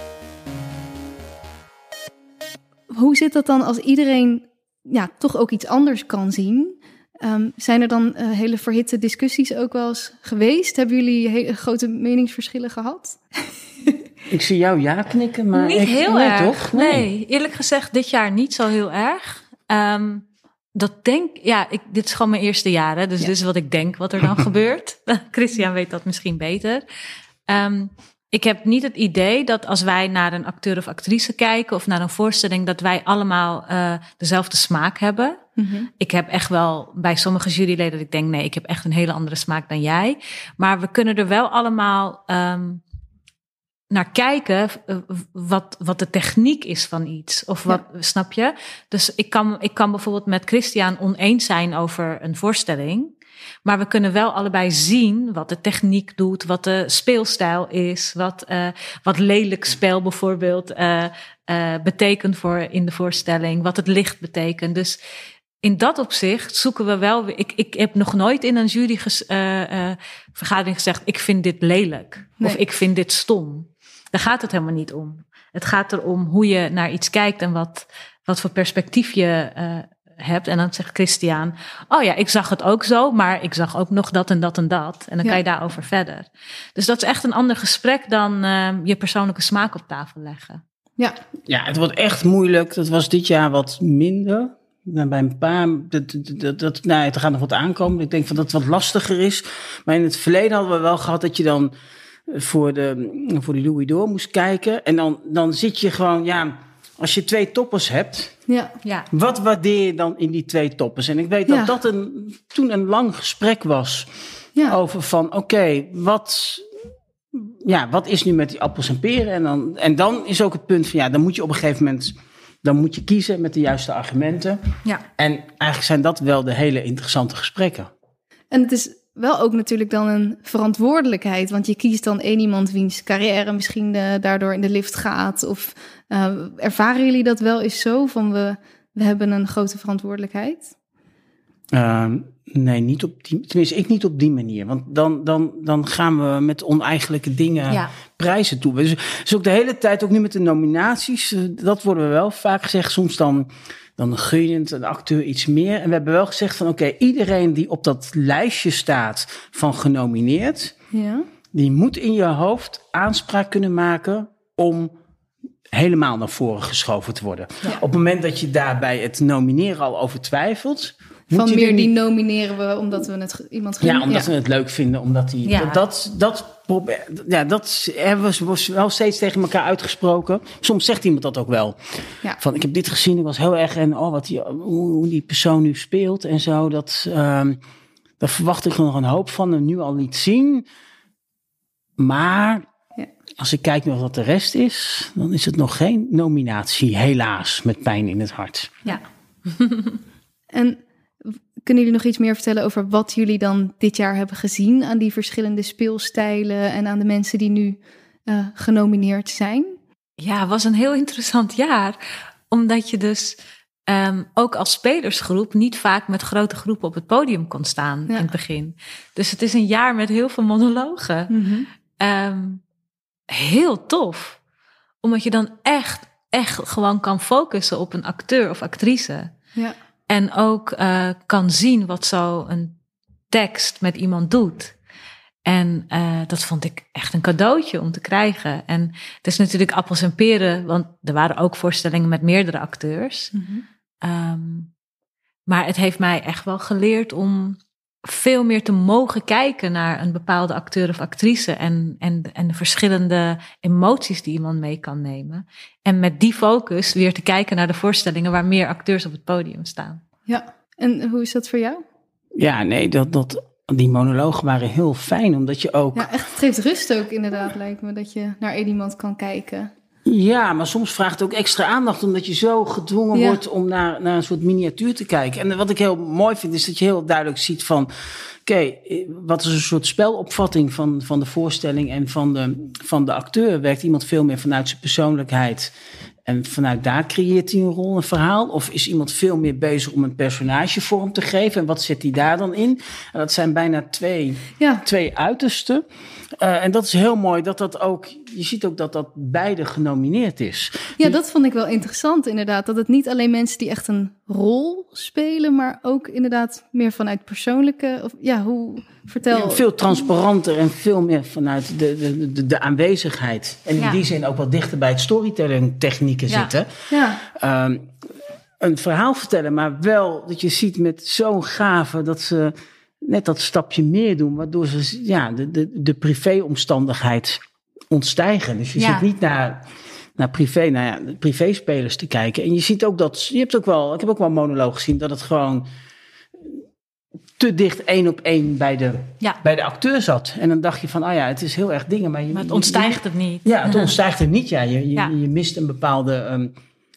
Hoe zit dat dan als iedereen ja, toch ook iets anders kan zien? Ehm, zijn er dan eh, hele verhitte discussies ook wel eens geweest? Hebben jullie hele grote meningsverschillen gehad? Ik zie jou ja knikken, maar niet ik, heel nee, erg. toch? Nee. eerlijk gezegd dit jaar niet zo heel erg. Ehm, dat denk ja, ik, dit is gewoon mijn eerste jaar, hè, dus Ja. dit is wat ik denk wat er dan gebeurt. Christian weet dat misschien beter. Ehm, ik heb niet het idee dat als wij naar een acteur of actrice kijken of naar een voorstelling, dat wij allemaal eh, dezelfde smaak hebben. Ik heb echt wel bij sommige juryleden dat ik denk, nee, ik heb echt een hele andere smaak dan jij. Maar we kunnen er wel allemaal ehm, naar kijken eh, wat, wat de techniek is van iets. Of wat, snap je? Dus ik kan, ik kan bijvoorbeeld met Christian oneens zijn over een voorstelling. Maar we kunnen wel allebei zien wat de techniek doet, wat de speelstijl is, wat, eh, wat lelijk spel bijvoorbeeld eh, eh, betekent voor in de voorstelling, wat het licht betekent. Dus in dat opzicht zoeken we wel. Ik, ik heb nog nooit in een juryvergadering gezegd: ik vind dit lelijk Nee. of ik vind dit stom. Daar gaat het helemaal niet om. Het gaat erom hoe je naar iets kijkt en wat, wat voor perspectief je hebt. En dan zegt Christian: Oh ja, ik zag het ook zo, maar ik zag ook nog dat en dat en dat. En dan Ja. kan je daarover verder. Dus dat is echt een ander gesprek dan eh, je persoonlijke smaak op tafel leggen. Ja, Ja, het wordt echt moeilijk. Dat was dit jaar wat minder. Nou, bij een paar, dat, dat, dat, dat, nou, er gaat nog wat aankomen. Ik denk van dat het wat lastiger is. Maar in het verleden hadden we wel gehad dat je dan voor de, voor de Louis Door moest kijken. En dan, dan zit je gewoon, ja, als je twee toppers hebt, ja, Ja. wat waardeer je dan in die twee toppers? En ik weet Ja. dat dat een, toen een lang gesprek was ja. over van, oké, wat, ja, wat is nu met die appels en peren? En dan, en dan is ook het punt van, ja, dan moet je op een gegeven moment, dan moet je kiezen met de juiste argumenten. Ja. En eigenlijk zijn dat wel de hele interessante gesprekken. En het is wel ook natuurlijk dan een verantwoordelijkheid. Want je kiest dan één iemand wiens carrière misschien eh, daardoor in de lift gaat. Of eh, ervaren jullie dat wel eens zo van we, we hebben een grote verantwoordelijkheid? Ehm, nee, niet op die, tenminste, ik niet op die manier. Want dan, dan, dan gaan we met oneigenlijke dingen Ja. prijzen toe. Dus, dus ook de hele tijd, ook nu met de nominaties, eh, dat worden we wel vaak gezegd. Soms dan, dan gun je het een acteur iets meer. En we hebben wel gezegd van oké, iedereen die op dat lijstje staat van genomineerd, Ja, die moet in je hoofd aanspraak kunnen maken om helemaal naar voren geschoven te worden. Op het moment dat je daarbij het nomineren al over twijfelt, moet van meer er die niet nomineren we omdat we het iemand gunnen. ja, omdat we het leuk vinden, omdat die. Ja. Dat, dat, ja, dat hebben we wel steeds tegen elkaar uitgesproken. Soms zegt iemand dat ook wel. Ja. Van ik heb dit gezien, ik was heel erg en oh, wat die, hoe, die persoon nu speelt en zo. Dat, ehm, Daar verwacht ik nog een hoop van en nu al niet zien. Maar Ja. als ik kijk naar wat de rest is, dan is het nog geen nominatie, helaas, met pijn in het hart. Ja. En kunnen jullie nog iets meer vertellen over wat jullie dan dit jaar hebben gezien aan die verschillende speelstijlen en aan de mensen die nu eh, genomineerd zijn? Ja, het was een heel interessant jaar. Omdat je dus ehm, ook als spelersgroep niet vaak met grote groepen op het podium kon staan Ja. in het begin. Dus het is een jaar met heel veel monologen. Ehm, heel tof. Omdat je dan echt, echt gewoon kan focussen op een acteur of actrice. Ja. En ook eh, kan zien wat zo'n tekst met iemand doet. En eh, dat vond ik echt een cadeautje om te krijgen. En het is natuurlijk appels en peren, want er waren ook voorstellingen met meerdere acteurs. Ehm, maar het heeft mij echt wel geleerd om veel meer te mogen kijken naar een bepaalde acteur of actrice en, en, en de verschillende emoties die iemand mee kan nemen. En met die focus weer te kijken naar de voorstellingen waar meer acteurs op het podium staan. ja. En hoe is dat voor jou? Ja, nee, dat, dat, die monologen waren heel fijn, omdat je ook... Ja, echt, het geeft rust ook inderdaad, lijkt me, dat je naar één iemand kan kijken. Ja, maar soms vraagt het ook extra aandacht, omdat je zo gedwongen Ja. wordt om naar, naar een soort miniatuur te kijken. En wat ik heel mooi vind, is dat je heel duidelijk ziet van, oké, eh, wat is een soort spelopvatting van, van de voorstelling en van de, van de acteur? Werkt iemand veel meer vanuit zijn persoonlijkheid en vanuit daar creëert hij een rol, een verhaal? Of is iemand veel meer bezig om een personage vorm te geven en wat zet hij daar dan in? En dat zijn bijna twee Ja, twee uitersten. Eh, en dat is heel mooi dat dat ook, je ziet ook dat dat beide genomineerd is. ja, dat vond ik wel interessant inderdaad. Dat het niet alleen mensen die echt een rol spelen, maar ook inderdaad meer vanuit persoonlijke... Of, ja, hoe... Vertel. Veel transparanter en veel meer vanuit de, de, de, de aanwezigheid. En in Ja. die zin ook wat dichter bij het storytelling technieken Ja. zitten. Ja, Ehm, een verhaal vertellen, maar wel dat je ziet met zo'n gave dat ze net dat stapje meer doen, waardoor ze ja, de, de, de privéomstandigheid ontstijgen. Dus je Ja. zit niet naar, naar privé, nou ja, privéspelers te kijken. En je ziet ook dat, je hebt ook wel, ik heb ook wel een monoloog gezien, dat het gewoon te dicht één op één bij de, Ja, bij de acteur zat. En dan dacht je van, oh ja, het is heel erg dingen, maar, je, maar het je- ontstijgt het niet. ja, het ontstijgt er niet. Ja. Je, je, Ja. je mist een bepaalde ehm,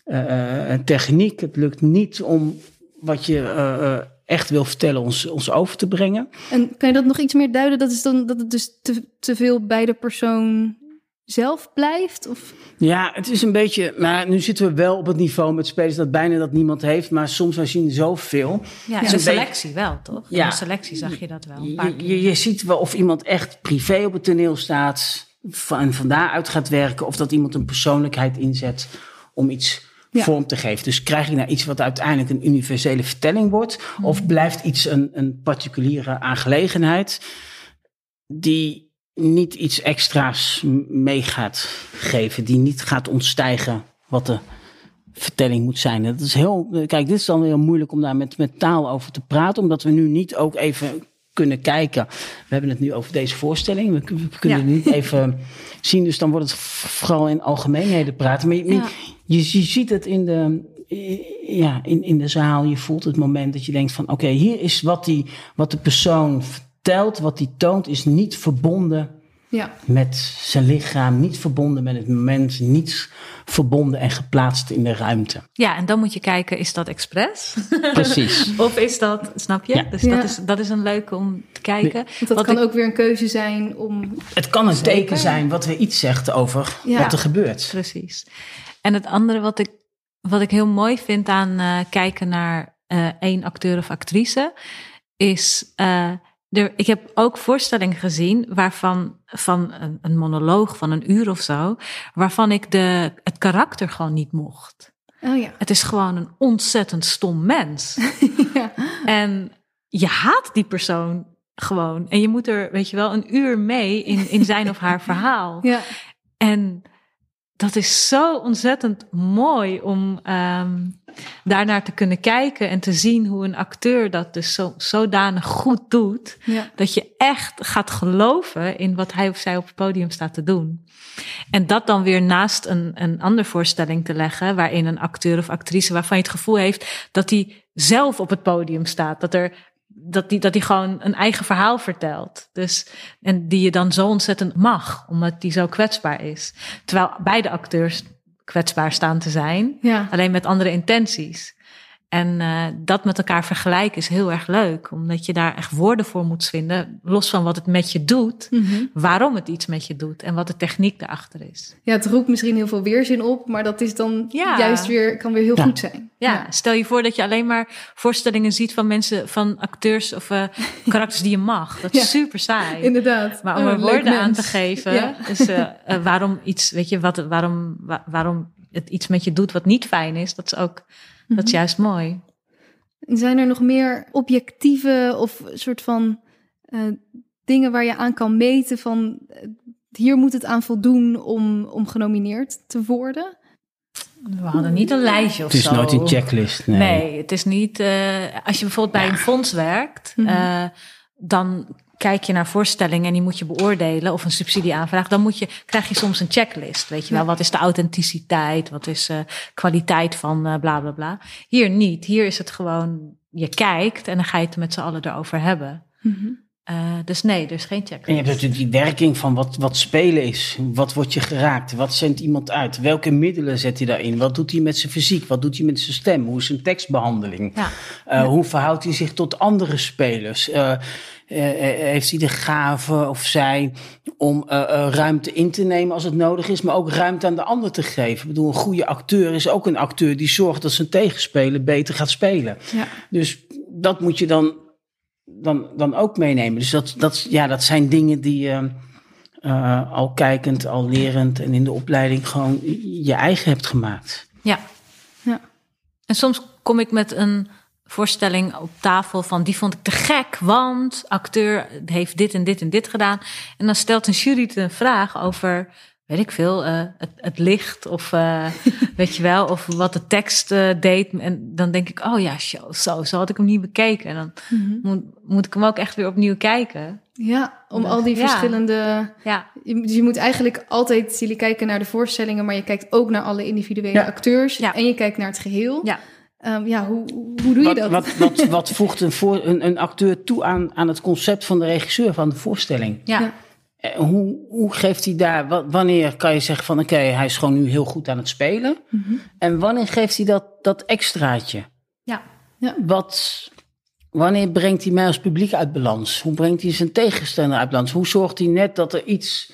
eh, eh, techniek. Het lukt niet om wat je eh, eh, echt wil vertellen ons, ons over te brengen. en kan je dat nog iets meer duiden? Dat is dan dat het dus te, te veel bij de persoon zelf blijft? Of... Ja, het is een beetje... Maar nu zitten we wel op het niveau met spelers dat bijna dat niemand heeft. Maar soms wij zien zoveel. Ja, in een de selectie wel, toch? In Ja. de selectie zag je dat wel een paar Je, keer. je, je ziet wel of iemand echt privé op het toneel staat... van- en van daaruit gaat werken... of dat iemand een persoonlijkheid inzet om iets Ja. vorm te geven. Dus krijg je nou iets wat uiteindelijk een universele vertelling wordt... Of blijft iets een, een particuliere aangelegenheid... die niet iets extra's mee gaat geven... die niet gaat ontstijgen wat de vertelling moet zijn. Dat is heel, kijk, dit is dan heel moeilijk om daar met, met taal over te praten, omdat we nu niet ook even kunnen kijken. We hebben het nu over deze voorstelling. We, kun- we kunnen Ja. het niet even zien, dus dan wordt het vooral in algemeenheden praten. Maar je, Ja. je, je ziet het in de, ja, in, in de zaal. Je voelt het moment dat je denkt van, oké, hier is wat, die, wat de persoon vertelt, wat die toont, is niet verbonden Ja, met zijn lichaam, niet verbonden met het moment, niet verbonden en geplaatst in de ruimte. Ja, en dan moet je kijken, is dat expres? Precies. of is dat, snap je? Ja. Dus Ja. dat, is, dat is een leuke om te kijken. want dat Wat kan ik- ook weer een keuze zijn om... Het kan een teken zijn wat weer iets zegt over Ja. wat er gebeurt. Precies. En het andere wat ik, wat ik heel mooi vind aan eh, kijken naar eh, één acteur of actrice, is. eh, er, ik heb ook voorstellingen gezien waarvan van een, een monoloog van een uur of zo, waarvan ik de, het karakter gewoon niet mocht. Oh ja. Het is gewoon een ontzettend stom mens. ja. En je haat die persoon gewoon. En je moet er, weet je wel, een uur mee in, in zijn of haar verhaal. Ja. En dat is zo ontzettend mooi om ehm daarnaar te kunnen kijken en te zien hoe een acteur dat dus zo, zodanig goed doet. Ja. Dat je echt gaat geloven in wat hij of zij op het podium staat te doen. En dat dan weer naast een, een andere voorstelling te leggen, waarin een acteur of actrice waarvan je het gevoel heeft dat hij zelf op het podium staat. Dat er dat die, dat die gewoon een eigen verhaal vertelt. Dus, en die je dan zo ontzettend mag, omdat die zo kwetsbaar is. Terwijl beide acteurs kwetsbaar staan te zijn, Ja. alleen met andere intenties. En eh, dat met elkaar vergelijken is heel erg leuk, omdat je daar echt woorden voor moet vinden, los van wat het met je doet, Mhm. waarom het iets met je doet en wat de techniek daarachter is. Ja, het roept misschien heel veel weerzin op, maar dat is dan Ja. juist weer, kan weer heel Ja. goed zijn. Ja, stel je voor dat je alleen maar voorstellingen ziet van mensen, van acteurs of eh, karakters die je mag. Dat is Ja. super saai. inderdaad. Maar om Oh, er woorden aan te geven, Ja. is eh, waarom iets, weet je, wat, waarom, wa- waarom het iets met je doet wat niet fijn is, dat is ook, dat is Mhm. juist mooi. Zijn er nog meer objectieve of soort van eh, dingen waar je aan kan meten van eh, hier moet het aan voldoen om, om genomineerd te worden? We hadden niet een lijstje of Het is zo. nooit een checklist. Nee. Nee, het is niet. eh, als je bijvoorbeeld bij een fonds werkt, eh, dan kijk je naar voorstellingen en die moet je beoordelen of een subsidieaanvraag. Dan moet je, krijg je soms een checklist. Weet je wel, wat is de authenticiteit? Wat is eh kwaliteit van eh, bla bla bla. Hier niet. Hier is het gewoon, je kijkt en dan ga je het met z'n allen erover hebben. Eh, dus nee, er is geen En checklist. je hebt natuurlijk die werking van wat, wat spelen is. Wat wordt je geraakt? Wat zendt iemand uit? Welke middelen zet hij daarin? Wat doet hij met zijn fysiek? Wat doet hij met zijn stem? Hoe is zijn tekstbehandeling? Ja. Eh, Hoe verhoudt hij zich tot andere spelers? Eh, heeft hij de gave of zij om ruimte in te nemen als het nodig is, maar ook ruimte aan de ander te geven? Ik bedoel, een goede acteur is ook een acteur die zorgt dat zijn tegenspeler beter gaat spelen. Ja. Dus dat moet je dan, dan, dan ook meenemen. Dus dat, dat, ja, dat zijn dingen die eh, al kijkend, al lerend en in de opleiding gewoon je eigen hebt gemaakt. Ja. Ja. En soms kom ik met een voorstelling op tafel van die vond ik te gek, want acteur heeft dit en dit en dit gedaan. En dan stelt een jury een vraag over, weet ik veel, eh, het, het licht of eh, weet je wel, of wat de tekst eh, deed. En dan denk ik, oh ja, zo, zo, zo had ik hem niet bekeken. En dan moet, moet ik hem ook echt weer opnieuw kijken. Ja, om al die Ja. verschillende. Ja, je- Dus je moet eigenlijk altijd jullie kijken naar de voorstellingen, maar je kijkt ook naar alle individuele Ja. acteurs Ja. en je kijkt naar het geheel. ja. Ehm, ja hoe, hoe doe je Wat, dat? wat, wat, wat voegt een, voor, een, een acteur toe aan, aan het concept van de regisseur van de voorstelling? ja. Ja. Eh, Hoe, hoe geeft hij daar, wa- wanneer kan je zeggen van oké, hij is gewoon nu heel goed aan het spelen? Mhm. En wanneer geeft hij dat, dat extraatje? ja. Wat, wanneer brengt hij mij als publiek uit balans? Hoe brengt hij zijn tegenstander uit balans? Hoe zorgt hij net dat er iets,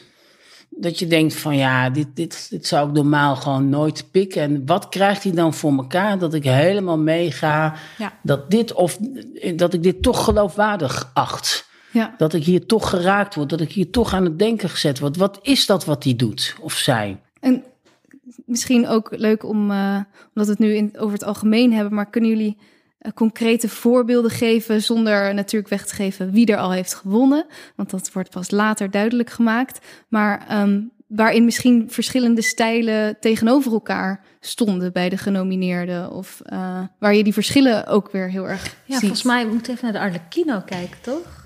dat je denkt van ja, dit, dit, dit zou ik normaal gewoon nooit pikken. En wat krijgt hij dan voor elkaar dat ik helemaal meega, Ja. dat dit of dat ik dit toch geloofwaardig acht? Ja. Dat ik hier toch geraakt word, dat ik hier toch aan het denken gezet word. Wat is dat wat hij doet of zij? En misschien ook leuk om, eh, omdat we het nu in, over het algemeen hebben, maar kunnen jullie eh, concrete voorbeelden geven zonder natuurlijk weg te geven wie er al heeft gewonnen? Want dat wordt pas later duidelijk gemaakt. Maar ehm, waarin misschien verschillende stijlen tegenover elkaar stonden bij de genomineerden. Of eh, waar je die verschillen ook weer heel erg Ja, ziet. volgens mij moet even naar de Arlecchino kijken, toch?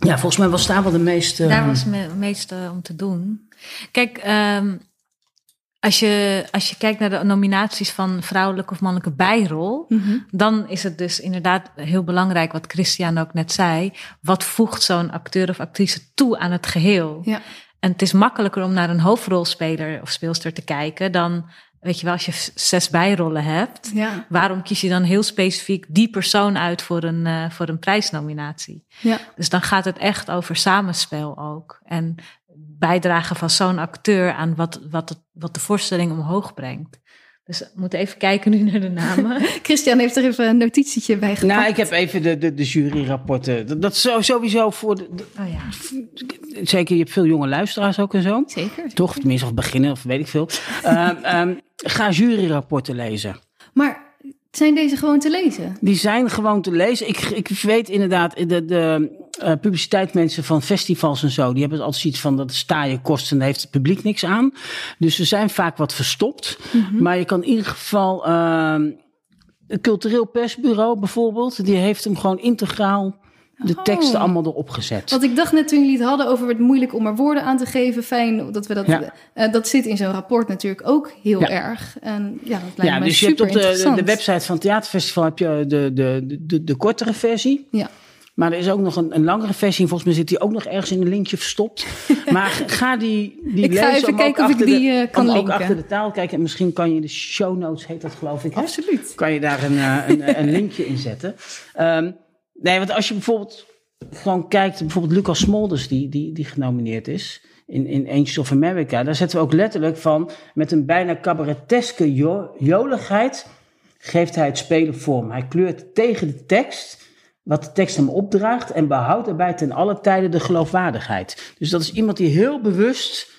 Ja, volgens mij was daar wel de meeste. Daar was me- het meeste om te doen. Kijk, ehm, als, je, als je kijkt naar de nominaties van vrouwelijke of mannelijke bijrol, Mhm. dan is het dus inderdaad heel belangrijk, wat Christian ook net zei. Wat voegt zo'n acteur of actrice toe aan het geheel? Ja. En het is makkelijker om naar een hoofdrolspeler of speelster te kijken dan, weet je wel, als je zes bijrollen hebt. Ja. Waarom kies je dan heel specifiek die persoon uit voor een, eh, voor een prijsnominatie? Ja. Dus dan gaat het echt over samenspel ook. En bijdragen van zo'n acteur aan wat, wat, het, wat de voorstelling omhoog brengt. Dus we moeten even kijken nu naar de namen. Christian heeft er even een notitietje bij gepakt. Nou, ik heb even de, de, de juryrapporten. Dat, dat sowieso voor. De, de- Oh ja. zeker, je hebt veel jonge luisteraars ook en zo. Zeker. Toch? Tenminste, of beginnen, of weet ik veel. Ehm, ehm, ga juryrapporten lezen. Maar zijn deze gewoon te lezen? Die zijn gewoon te lezen. Ik, ik weet inderdaad, de, de eh, publiciteitsmensen van festivals en zo, die hebben altijd zoiets van dat sta je kosten en daar heeft het publiek niks aan. Dus ze zijn vaak wat verstopt. Maar je kan in ieder geval, ehm, het cultureel persbureau bijvoorbeeld, die heeft hem gewoon integraal de Oh. teksten allemaal erop gezet. Want ik dacht net toen jullie het hadden over het moeilijk om er woorden aan te geven. Fijn dat we dat. Ja. eh, dat zit in zo'n rapport natuurlijk ook heel Ja. erg. En ja, dat lijkt Ja, me dus je hebt op de, de, website van het theaterfestival heb je de, de, de, de, de kortere versie. Ja. Maar er is ook nog een, een langere versie. Volgens mij zit die ook nog ergens in een linkje verstopt. maar ga die, die Ik ga lezen. even kijken of ik achter die, de, eh, kan om ook linken. achter de taal kijken. En misschien kan je de show notes, heet dat geloof ik. Hè? Absoluut. Kan je daar een, eh, een, een linkje in zetten. Ehm, nee, want als je bijvoorbeeld gewoon kijkt, bijvoorbeeld Lucas Smolders, die, die, die genomineerd is in, in Angels of America, daar zetten we ook letterlijk van, met een bijna cabareteske jo- joligheid, geeft hij het spelen vorm. Hij kleurt tegen de tekst, wat de tekst hem opdraagt, en behoudt daarbij ten alle tijden de geloofwaardigheid. Dus dat is iemand die heel bewust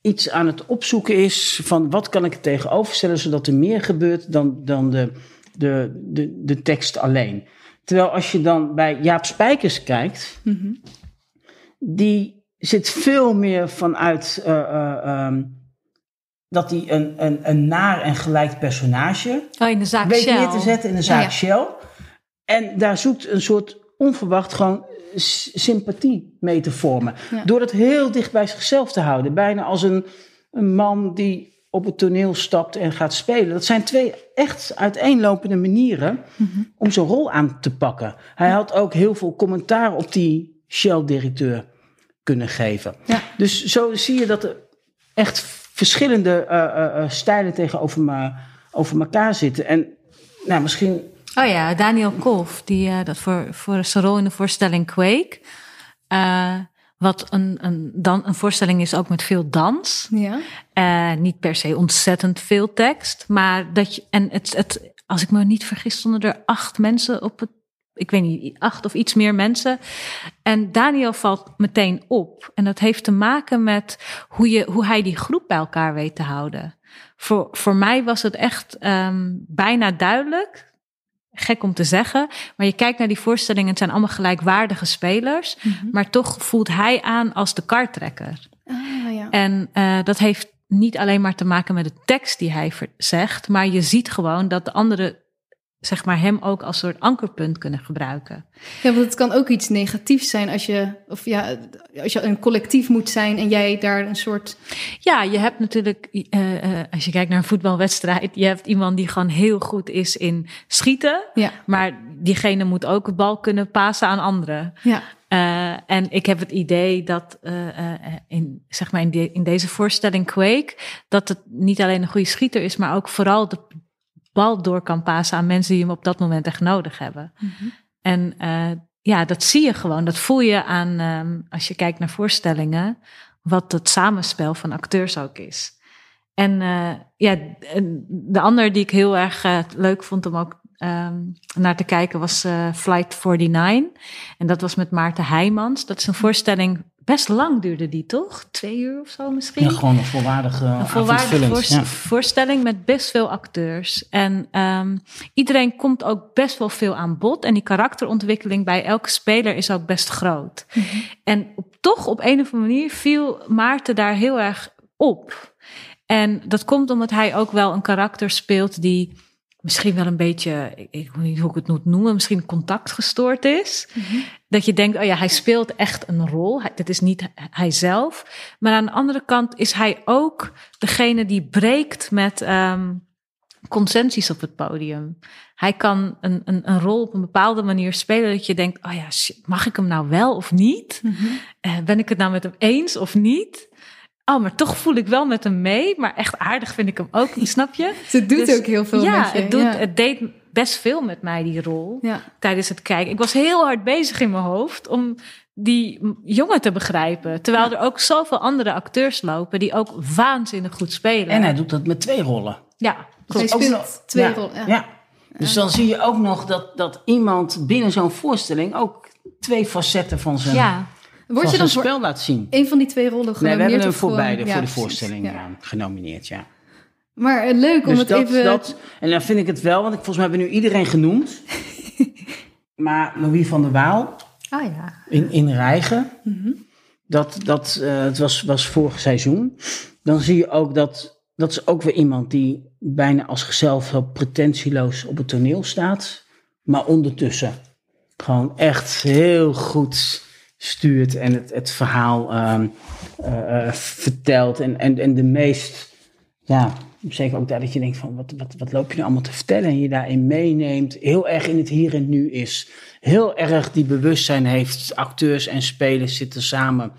iets aan het opzoeken is van wat kan ik er tegenover stellen, zodat er meer gebeurt dan, dan de, de, de, de tekst alleen. Terwijl als je dan bij Jaap Spijkers kijkt, Mhm. die zit veel meer vanuit eh, eh, ehm, dat hij een, een, een naar en gelijk personage Oh, in de zaak weet Shell. neer te zetten in de zaak Ja, ja. Shell. En daar zoekt een soort onverwacht gewoon sympathie mee te vormen. Ja. Door het heel dicht bij zichzelf te houden. Bijna als een, een man die op het toneel stapt en gaat spelen. Dat zijn twee echt uiteenlopende manieren Mhm. om zijn rol aan te pakken. Hij had ook heel veel commentaar op die Shell-directeur kunnen geven. Ja. Dus zo zie je dat er echt verschillende eh, eh, eh, stijlen tegenover me, over elkaar zitten. En nou, misschien Oh ja, Daniel Kolf, die dat voor, voor zijn rol in de voorstelling Quake. Wat een, een, dan, een voorstelling is ook met veel dans. Ja. Eh, niet per se ontzettend veel tekst. Maar dat je. En het, het, als ik me niet vergis, stonden er acht mensen op het. Ik weet niet, acht of iets meer mensen. En Daniel valt meteen op. En dat heeft te maken met hoe, je, hoe hij die groep bij elkaar weet te houden. Voor, voor mij was het echt ehm, bijna duidelijk. Gek om te zeggen. Maar je kijkt naar die voorstellingen, het zijn allemaal gelijkwaardige spelers. Maar toch voelt hij aan als de kartrekker. Ah, ja. En eh, dat heeft niet alleen maar te maken met de tekst die hij zegt, maar je ziet gewoon dat de anderen zeg maar, hem ook als soort ankerpunt kunnen gebruiken. Ja, want het kan ook iets negatiefs zijn als je, of ja, als je een collectief moet zijn en jij daar een soort. Ja, je hebt natuurlijk, eh, eh, als je kijkt naar een voetbalwedstrijd, je hebt iemand die gewoon heel goed is in schieten, Ja, maar diegene moet ook de bal kunnen pasen aan anderen. ja, Eh, en ik heb het idee dat in, zeg maar in, de- in deze voorstelling Quake, dat het niet alleen een goede schieter is, maar ook vooral de bal door kan pasen aan mensen die hem op dat moment echt nodig hebben. En eh, ja, dat zie je gewoon. Dat voel je aan, ehm, als je kijkt naar voorstellingen, wat het samenspel van acteurs ook is. En eh, ja, de ander die ik heel erg eh, leuk vond om ook ehm, naar te kijken was Flight 49. En dat was met Maarten Heijmans. Dat is een voorstelling, best lang duurde die toch? Twee uur of zo misschien? ja, gewoon een volwaardige Een volwaardige avondvullend, voorst- ja. voorstelling met best veel acteurs. En ehm, iedereen komt ook best wel veel aan bod. En die karakterontwikkeling bij elke speler is ook best groot. En op, toch op een of andere manier viel Maarten daar heel erg op. En dat komt omdat hij ook wel een karakter speelt die misschien wel een beetje, ik, ik weet niet hoe ik het moet noemen, misschien contactgestoord is. Dat je denkt, oh ja, hij speelt echt een rol. Hij, dat is niet hij zelf. Maar aan de andere kant is hij ook degene die breekt met ehm, consensus op het podium. Hij kan een, een, een rol op een bepaalde manier spelen dat je denkt, oh ja, shit, mag ik hem nou wel of niet? Eh, ben ik het nou met hem eens of niet? Oh, maar toch voel ik wel met hem mee. Maar echt aardig vind ik hem ook snap je? Dus het doet Dus ook heel veel ja, met je. Het, doet, ja. het deed best veel met mij, die rol, ja. tijdens het kijken. Ik was heel hard bezig in mijn hoofd om die jongen te begrijpen. Terwijl er ook zoveel andere acteurs lopen die ook waanzinnig goed spelen. En hij doet dat met twee rollen. ja, Hij klopt. ook speelt twee ja, rollen. Ja. Ja. Dus dan zie je ook nog dat, dat iemand binnen zo'n voorstelling ook twee facetten van zijn, Ja, Word je dan voor spel laat zien. een van die twee rollen Nee, we genomineerd? hebben hem voor beide, Ja, voor de voorstelling Ja. genomineerd, ja. Maar eh, leuk om Dus het dat, even... dat, en dan vind ik het wel, want ik, volgens mij hebben we nu iedereen genoemd. maar Louis van der Waal ah ja. in, in Rijgen, Mhm. dat, dat eh, het was, was vorig seizoen. Dan zie je ook dat, dat is ook weer iemand die bijna als zichzelf heel pretentieloos op het toneel staat. Maar ondertussen gewoon echt heel goed stuurt en het, het verhaal ehm, eh, eh, vertelt. En, en, en de meest ja, zeker ook daar dat je denkt van wat, wat, wat loop je nou allemaal te vertellen en je daarin meeneemt, heel erg in het hier en nu is. Heel erg die bewustzijn heeft, acteurs en spelers zitten samen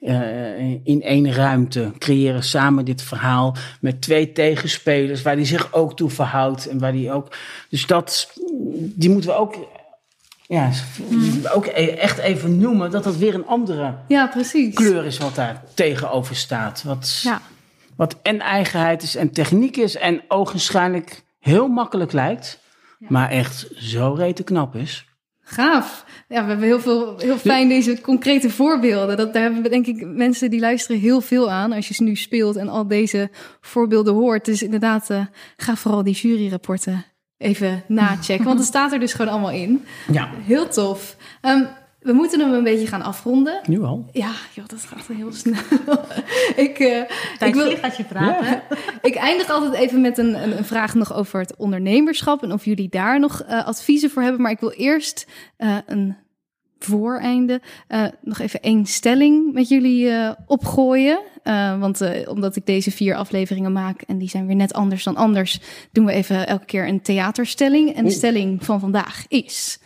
uh, in één ruimte, creëren samen dit verhaal met twee tegenspelers waar die zich ook toe verhoudt en waar die ook. Dus dat, die moeten we ook ja, ook e- echt even noemen dat dat weer een andere ja, precies. kleur is wat daar tegenover staat. Wat, ja. wat en eigenheid is en techniek is en ogenschijnlijk heel makkelijk lijkt, maar echt zo rete knap is. Gaaf. Ja, we hebben heel veel, heel fijn deze concrete voorbeelden. Dat, daar hebben we denk ik mensen die luisteren heel veel aan als je ze nu speelt en al deze voorbeelden hoort. Dus inderdaad, uh, ga vooral die juryrapporten even nachecken, want het staat er dus gewoon allemaal in. Ja. Heel tof. Um, we moeten hem een beetje gaan afronden. Nu al? Ja, joh, dat gaat heel snel. ik, uh, ik wil gaat je praten. ik eindig altijd even met een, een, een, vraag nog over het ondernemerschap en of jullie daar nog uh, adviezen voor hebben. Maar ik wil eerst uh, een vooreinde nog even één stelling met jullie opgooien. Want omdat ik deze vier afleveringen maak en die zijn weer net anders dan anders, doen we even elke keer een theaterstelling. En de stelling van vandaag is.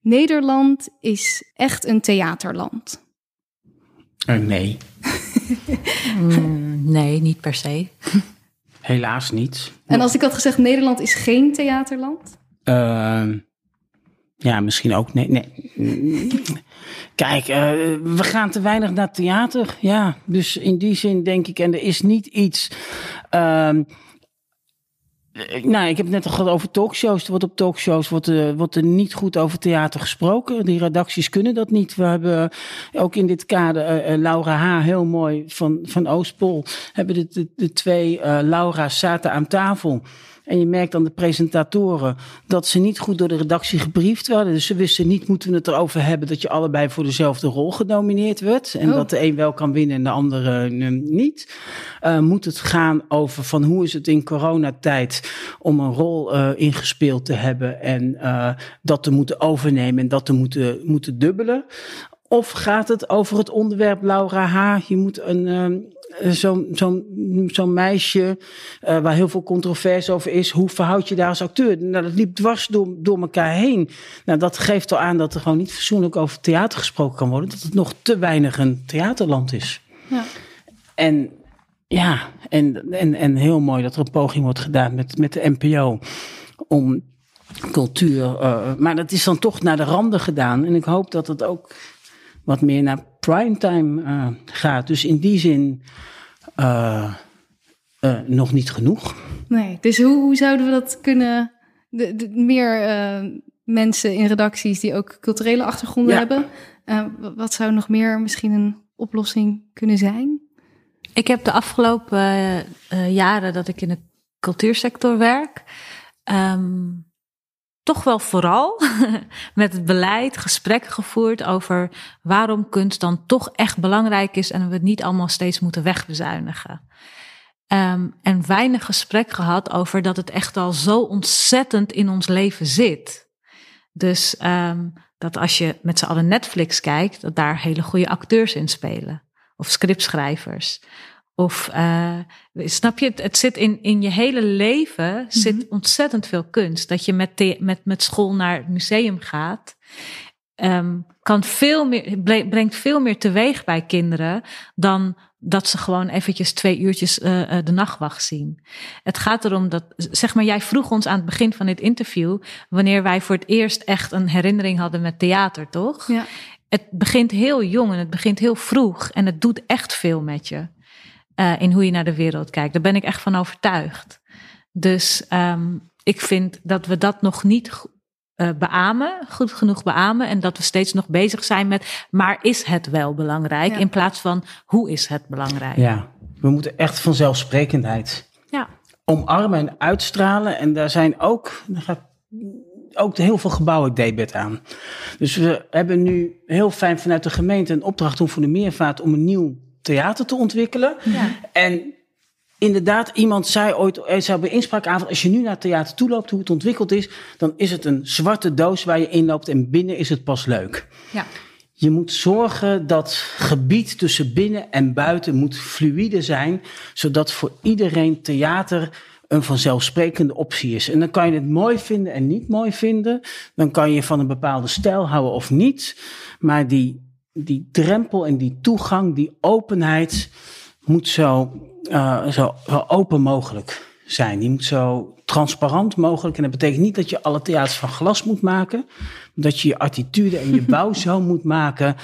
Nederland is echt een theaterland? Uh, nee. mm, nee, niet per se. Helaas niet. En als ik had gezegd Nederland is geen theaterland? Uh, ja, misschien ook. Nee, nee. Kijk, uh, we gaan te weinig naar theater. Ja, dus in die zin denk ik, en er is niet iets. Uh, eh, nou, ik heb het net al gehad over talkshows. Er wordt op talkshows wordt, uh, wordt er niet goed over theater gesproken. Die redacties kunnen dat niet. We hebben ook in dit kader uh, Laura H. heel mooi van, van Oostpol. Hebben de, de, de twee Laura's zaten aan tafel. En je merkt aan de presentatoren dat ze niet goed door de redactie gebriefd werden. Dus ze wisten niet, moeten we het erover hebben dat je allebei voor dezelfde rol genomineerd werd. En oh. dat de een wel kan winnen en de andere uh, niet. Uh, moet het gaan over van hoe is het in coronatijd om een rol uh, ingespeeld te hebben en dat te moeten overnemen en dat te moeten, moeten dubbelen. Of gaat het over het onderwerp Laura H. Je moet een, uh, zo'n zo zo meisje uh, waar heel veel controverse over is. Hoe verhoud je daar als acteur? Nou, dat liep dwars door, door elkaar heen. Nou, dat geeft al aan dat er gewoon niet fatsoenlijk over theater gesproken kan worden. Dat het nog te weinig een theaterland is. Ja. En ja, en, en, en heel mooi dat er een poging wordt gedaan met, met de NPO om cultuur. Uh, maar dat is dan toch naar de randen gedaan. En ik hoop dat het ook wat meer naar primetime uh, gaat. Dus in die zin uh, uh, nog niet genoeg. Nee, dus hoe, hoe zouden we dat kunnen... De, de, meer mensen in redacties die ook culturele achtergronden ja. hebben. wat zou nog meer misschien een oplossing kunnen zijn? Ik heb de afgelopen jaren dat ik in de cultuursector werk... Um, toch wel vooral met het beleid gesprekken gevoerd over waarom kunst dan toch echt belangrijk is en we het niet allemaal steeds moeten wegbezuinigen. Um, en weinig gesprek gehad over dat het echt al zo ontzettend in ons leven zit. Dus um, dat als je met z'n allen Netflix kijkt, dat daar hele goede acteurs in spelen. Of scriptschrijvers. Of uh, snap je, het, het zit in, in je hele leven zit ontzettend veel kunst. Dat je met, met, met school naar het museum gaat. Um, kan veel meer, brengt veel meer teweeg bij kinderen dan dat ze gewoon eventjes twee uurtjes uh, de nachtwacht zien. Het gaat erom dat, zeg maar, jij vroeg ons aan het begin van dit interview, wanneer wij voor het eerst echt een herinnering hadden met theater, toch? Ja. Het begint heel jong en het begint heel vroeg en het doet echt veel met je uh, in hoe je naar de wereld kijkt. Daar ben ik echt van overtuigd. Dus um, ik vind dat we dat nog niet uh, beamen, goed genoeg beamen. En dat we steeds nog bezig zijn met, maar is het wel belangrijk? Ja. In plaats van, hoe is het belangrijk? Ja, we moeten echt vanzelfsprekendheid ja. omarmen en uitstralen. En daar zijn ook, daar gaat ook heel veel gebouwen debet aan. Dus we hebben nu heel fijn vanuit de gemeente een opdracht om voor de meervaart om een nieuw theater te ontwikkelen. Ja. En inderdaad, iemand zei ooit, er zou bij inspraakavond, als je nu naar het theater toe loopt, hoe het ontwikkeld is, dan is het een zwarte doos waar je inloopt en binnen is het pas leuk. Ja. je moet zorgen dat gebied tussen binnen en buiten moet fluïde zijn, zodat voor iedereen theater een vanzelfsprekende optie is. En dan kan je het mooi vinden en niet mooi vinden. Dan kan je van een bepaalde stijl houden of niet. Maar die, die drempel en die toegang, die openheid moet zo, uh, zo, zo open mogelijk zijn. Die moet zo transparant mogelijk. En dat betekent niet dat je alle theaters van glas moet maken. Dat je je attitude en je bouw zo moet maken.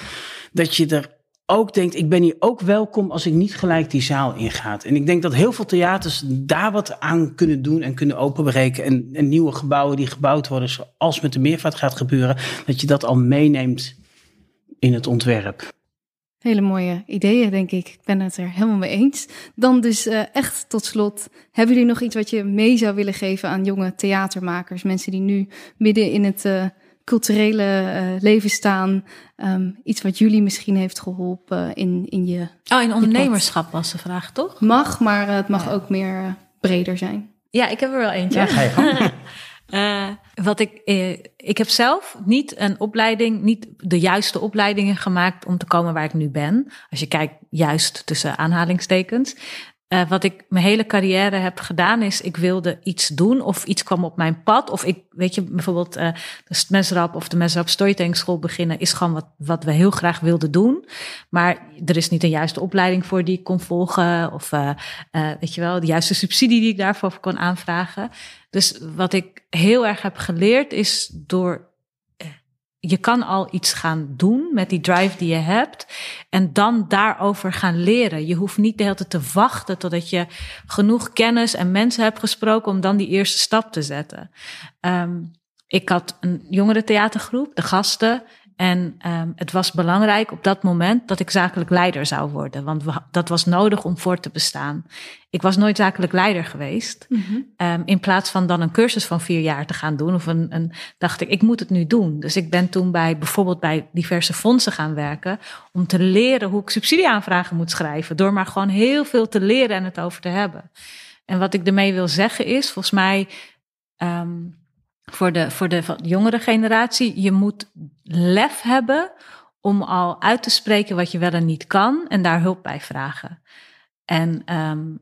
Dat je er ook denkt, ik ben hier ook welkom als ik niet gelijk die zaal ingaat. En ik denk dat heel veel theaters daar wat aan kunnen doen en kunnen openbreken. En, en nieuwe gebouwen die gebouwd worden, zoals met de meervaart gaat gebeuren, dat je dat al meeneemt in het ontwerp. Hele mooie ideeën, denk ik. Ik ben het er helemaal mee eens. Dan dus uh, echt tot slot, hebben jullie nog iets wat je mee zou willen geven aan jonge theatermakers? Mensen die nu midden in het uh, culturele uh, leven staan. Um, iets wat jullie misschien heeft geholpen in, in je... Oh, in ondernemerschap was de vraag, toch? Mag, maar het mag ja. ook meer breder zijn. Ja, ik heb er wel eentje. Ja, ga je gang. Uh, wat ik, uh, ik heb zelf niet een opleiding, niet de juiste opleidingen gemaakt om te komen waar ik nu ben. Als je kijkt, juist tussen aanhalingstekens. Uh, wat ik mijn hele carrière heb gedaan is, ik wilde iets doen of iets kwam op mijn pad. Of ik, weet je, bijvoorbeeld de Mesrap of de Mesrap Storytelling School beginnen is gewoon wat, wat we heel graag wilden doen. Maar er is niet een juiste opleiding voor die ik kon volgen. Of weet je wel, de juiste subsidie die ik daarvoor kon aanvragen. Dus wat ik heel erg heb geleerd is door je kan al iets gaan doen met die drive die je hebt en dan daarover gaan leren. Je hoeft niet de hele tijd te wachten totdat je genoeg kennis en mensen hebt gesproken om dan die eerste stap te zetten. Um, ik had een jongere theatergroep, de gasten. En um, het was belangrijk op dat moment dat ik zakelijk leider zou worden. Want we, dat was nodig om voor te bestaan. Ik was nooit zakelijk leider geweest. Mm-hmm. Um, in plaats van dan een cursus van vier jaar te gaan doen. Of een, een, dacht ik, ik moet het nu doen. Dus ik ben toen bij bijvoorbeeld bij diverse fondsen gaan werken. Om te leren hoe ik subsidieaanvragen moet schrijven. Door maar gewoon heel veel te leren en het over te hebben. En wat ik ermee wil zeggen is, volgens mij. Um, voor de, voor de jongere generatie, je moet lef hebben om al uit te spreken wat je wel en niet kan en daar hulp bij vragen. En um,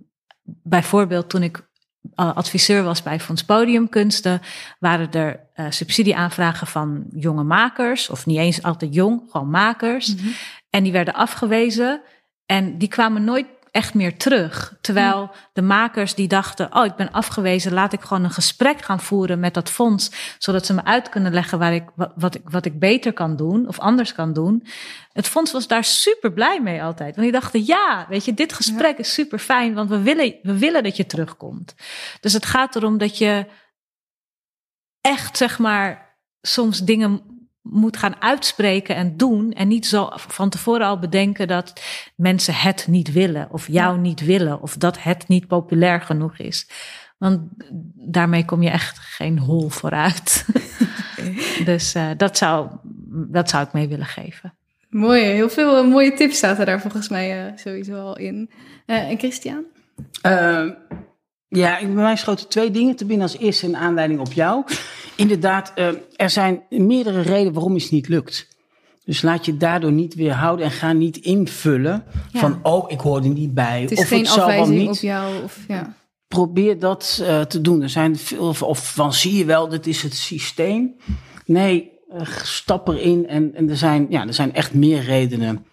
bijvoorbeeld toen ik adviseur was bij Fonds Podiumkunsten, waren er uh, subsidieaanvragen van jonge makers, of niet eens altijd jong, gewoon makers. Mm -hmm. En die werden afgewezen en die kwamen nooit echt meer terug. Terwijl de makers die dachten, oh, ik ben afgewezen, laat ik gewoon een gesprek gaan voeren met dat fonds, zodat ze me uit kunnen leggen waar ik, wat, ik, wat ik beter kan doen of anders kan doen. Het fonds was daar super blij mee altijd. Want die dachten, ja, weet je, dit gesprek ja. is super fijn, want we willen, we willen dat je terugkomt. Dus het gaat erom dat je echt, zeg maar, soms dingen moet gaan uitspreken en doen. En niet zo van tevoren al bedenken dat mensen het niet willen. Of jou ja. niet willen. Of dat het niet populair genoeg is. Want daarmee kom je echt geen hol vooruit. dus uh, dat, zou, dat zou ik mee willen geven. Mooi, heel veel uh, mooie tips zaten daar volgens mij uh, sowieso al in. en Christian? Ja, bij mij schoten twee dingen te binnen. Als eerste een aanleiding op jou. Inderdaad, uh, er zijn meerdere redenen waarom het niet lukt. Dus laat je daardoor niet weerhouden en ga niet invullen ja. van, oh, ik hoor er niet bij. Het is of geen het zal wel niet. op jou. Of, ja. Probeer dat uh, te doen. Er zijn veel, of van zie je wel, dit is het systeem. Nee, uh, stap erin en, en er, zijn, ja, er zijn echt meer redenen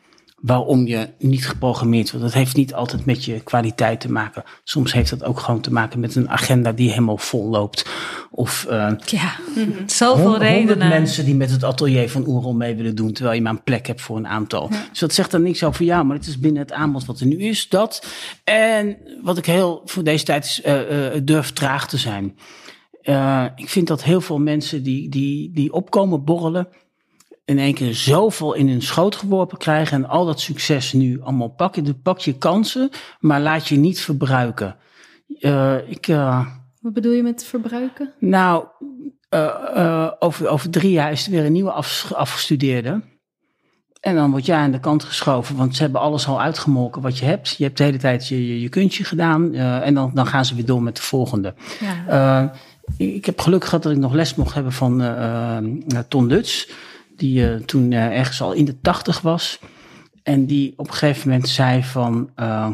waarom je niet geprogrammeerd wordt. Dat heeft niet altijd met je kwaliteit te maken. Soms heeft dat ook gewoon te maken met een agenda die helemaal vol loopt. Of uh, ja, zoveel honderd, redenen. Mensen die met het atelier van Oerol mee willen doen, terwijl je maar een plek hebt voor een aantal. Ja. Dus dat zegt dan niks over jou, maar het is binnen het aanbod wat er nu is, dat. En wat ik heel voor deze tijd is, uh, uh, durf traag te zijn. Uh, ik vind dat heel veel mensen die, die, die opkomen borrelen, in één keer zoveel in hun schoot geworpen krijgen en al dat succes nu allemaal pakken. Pak je kansen, maar laat je niet verbruiken. Uh, ik, uh, Wat bedoel je met verbruiken? Nou, uh, over, over drie jaar is er weer een nieuwe af, afgestudeerde. En dan word jij aan de kant geschoven, want ze hebben alles al uitgemolken wat je hebt. Je hebt de hele tijd je, je, je kuntje gedaan en dan, dan gaan ze weer door met de volgende. Ja. ik heb geluk gehad dat ik nog les mocht hebben van Ton Dutz Die eh, toen eh, ergens al in de tachtig was. En die op een gegeven moment zei van... eh,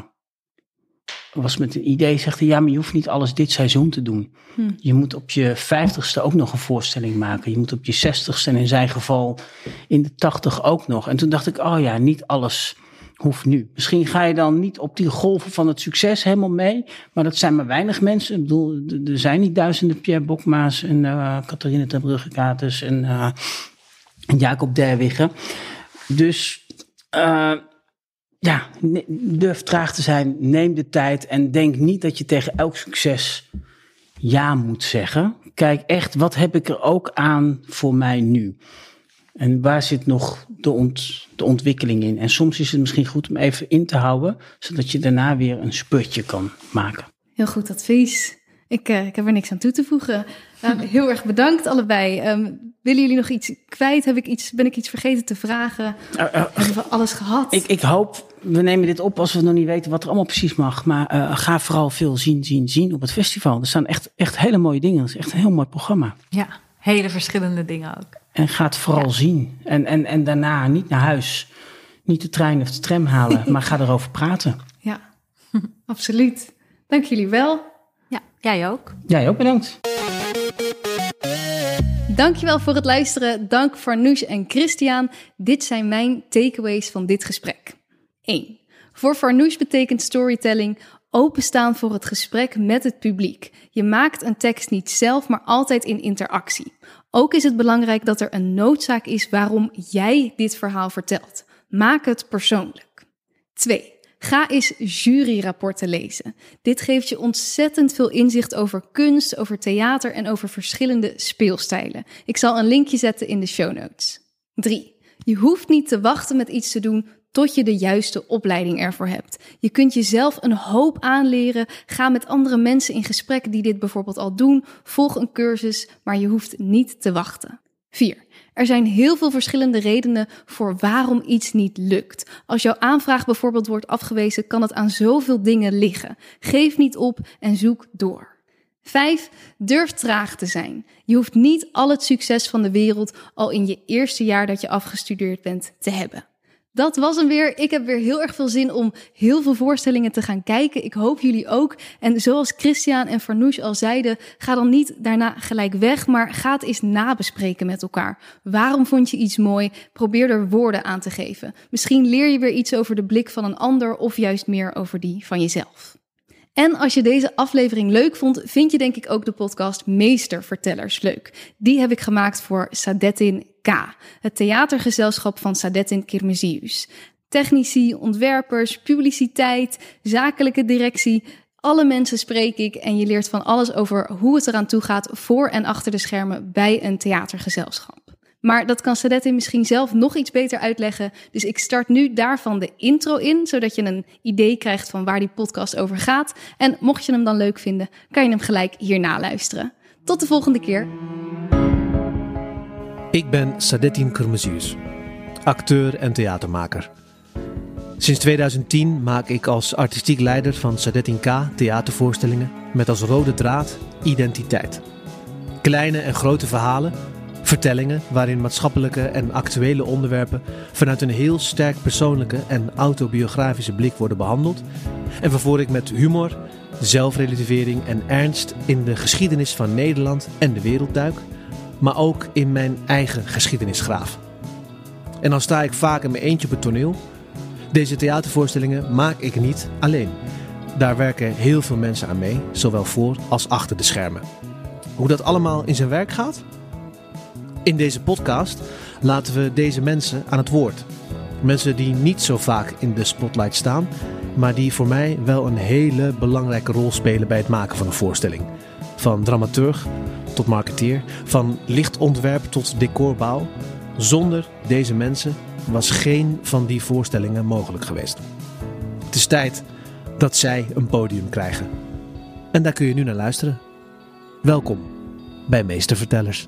was met een idee, zegt hij, ja, maar je hoeft niet alles dit seizoen te doen. Hm. Je moet op je vijftigste ook nog een voorstelling maken. Je moet op je zestigste en in zijn geval in de tachtig ook nog. En toen dacht ik, oh ja, niet alles hoeft nu. Misschien ga je dan niet op die golven van het succes helemaal mee. Maar dat zijn maar weinig mensen. Ik bedoel, er- zijn niet duizenden Pierre Bokma's en eh Catharine en Jacob Derwigge. Dus eh, ja, durf traag te zijn, neem de tijd en denk niet dat je tegen elk succes ja moet zeggen. Kijk echt, wat heb ik er ook aan voor mij nu? En waar zit nog de, de ontwikkeling in? En soms is het misschien goed om even in te houden, zodat je daarna weer een spurtje kan maken. Heel goed advies. Ik, eh, ik heb er niks aan toe te voegen. Ehm, heel erg bedankt allebei. Ehm, willen jullie nog iets kwijt? Heb ik iets, ben ik iets vergeten te vragen? Eh, Hebben we alles gehad? ik, ik hoop, we nemen dit op als we nog niet weten wat er allemaal precies mag. Maar ga vooral veel zien, zien, zien op het festival. Er staan echt, echt hele mooie dingen. Het is echt een heel mooi programma. Ja, hele verschillende dingen ook. En ga het vooral zien. En, en, en daarna niet naar huis. Niet de trein of de tram halen, maar ga erover praten. Ja, absoluut. Dank jullie wel. Jij ook. Jij ook bedankt. Dankjewel voor het luisteren. Dank Farnoosh en Christian. Dit zijn mijn takeaways van dit gesprek. 1. Voor Farnoosh betekent storytelling openstaan voor het gesprek met het publiek. Je maakt een tekst niet zelf, maar altijd in interactie. Ook is het belangrijk dat er een noodzaak is waarom jij dit verhaal vertelt. Maak het persoonlijk. 2. Ga eens juryrapporten lezen. Dit geeft je ontzettend veel inzicht over kunst, over theater en over verschillende speelstijlen. Ik zal een linkje zetten in de show notes. 3. Je hoeft niet te wachten met iets te doen tot je de juiste opleiding ervoor hebt. Je kunt jezelf een hoop aanleren. Ga met andere mensen in gesprek die dit bijvoorbeeld al doen. Volg een cursus, maar je hoeft niet te wachten. 4. Er zijn heel veel verschillende redenen voor waarom iets niet lukt. Als jouw aanvraag bijvoorbeeld wordt afgewezen, kan het aan zoveel dingen liggen. Geef niet op en zoek door. 5. Durf traag te zijn. Je hoeft niet al het succes van de wereld al in je eerste jaar dat je afgestudeerd bent te hebben. Dat was hem weer. Ik heb weer heel erg veel zin om heel veel voorstellingen te gaan kijken. Ik hoop jullie ook. En zoals Christian en Farnoosh al zeiden, ga dan niet daarna gelijk weg, maar ga eens nabespreken met elkaar. Waarom vond je iets mooi? Probeer er woorden aan te geven. Misschien leer je weer iets over de blik van een ander of juist meer over die van jezelf. En als je deze aflevering leuk vond, vind je denk ik ook de podcast Meestervertellers leuk. Die heb ik gemaakt voor Sadettin Het theatergezelschap van Sadettin Kirmezius. Technici, ontwerpers, publiciteit, zakelijke directie. Alle mensen spreek ik en je leert van alles over hoe het eraan toe gaat voor en achter de schermen bij een theatergezelschap. Maar dat kan Sadettin misschien zelf nog iets beter uitleggen. Dus ik start nu daarvan de intro in, zodat je een idee krijgt van waar die podcast over gaat. En mocht je hem dan leuk vinden, kan je hem gelijk hierna luisteren. Tot de volgende keer. Ik ben Sadettin Kurmezius, acteur en theatermaker. Sinds 2010 maak ik als artistiek leider van Sadettin K theatervoorstellingen met als rode draad identiteit. Kleine en grote verhalen, vertellingen waarin maatschappelijke en actuele onderwerpen vanuit een heel sterk persoonlijke en autobiografische blik worden behandeld en waarvoor ik met humor, zelfrelativering en ernst in de geschiedenis van Nederland en de wereld duik maar ook in mijn eigen geschiedenis graaf. En dan sta ik vaak in mijn eentje op het toneel. Deze theatervoorstellingen maak ik niet alleen. Daar werken heel veel mensen aan mee, zowel voor als achter de schermen. Hoe dat allemaal in zijn werk gaat? In deze podcast laten we deze mensen aan het woord. Mensen die niet zo vaak in de spotlight staan, maar die voor mij wel een hele belangrijke rol spelen bij het maken van een voorstelling. Van dramaturg tot marketeer, van lichtontwerp tot decorbouw. Zonder deze mensen was geen van die voorstellingen mogelijk geweest. Het is tijd dat zij een podium krijgen. En daar kun je nu naar luisteren. Welkom bij Meestervertellers.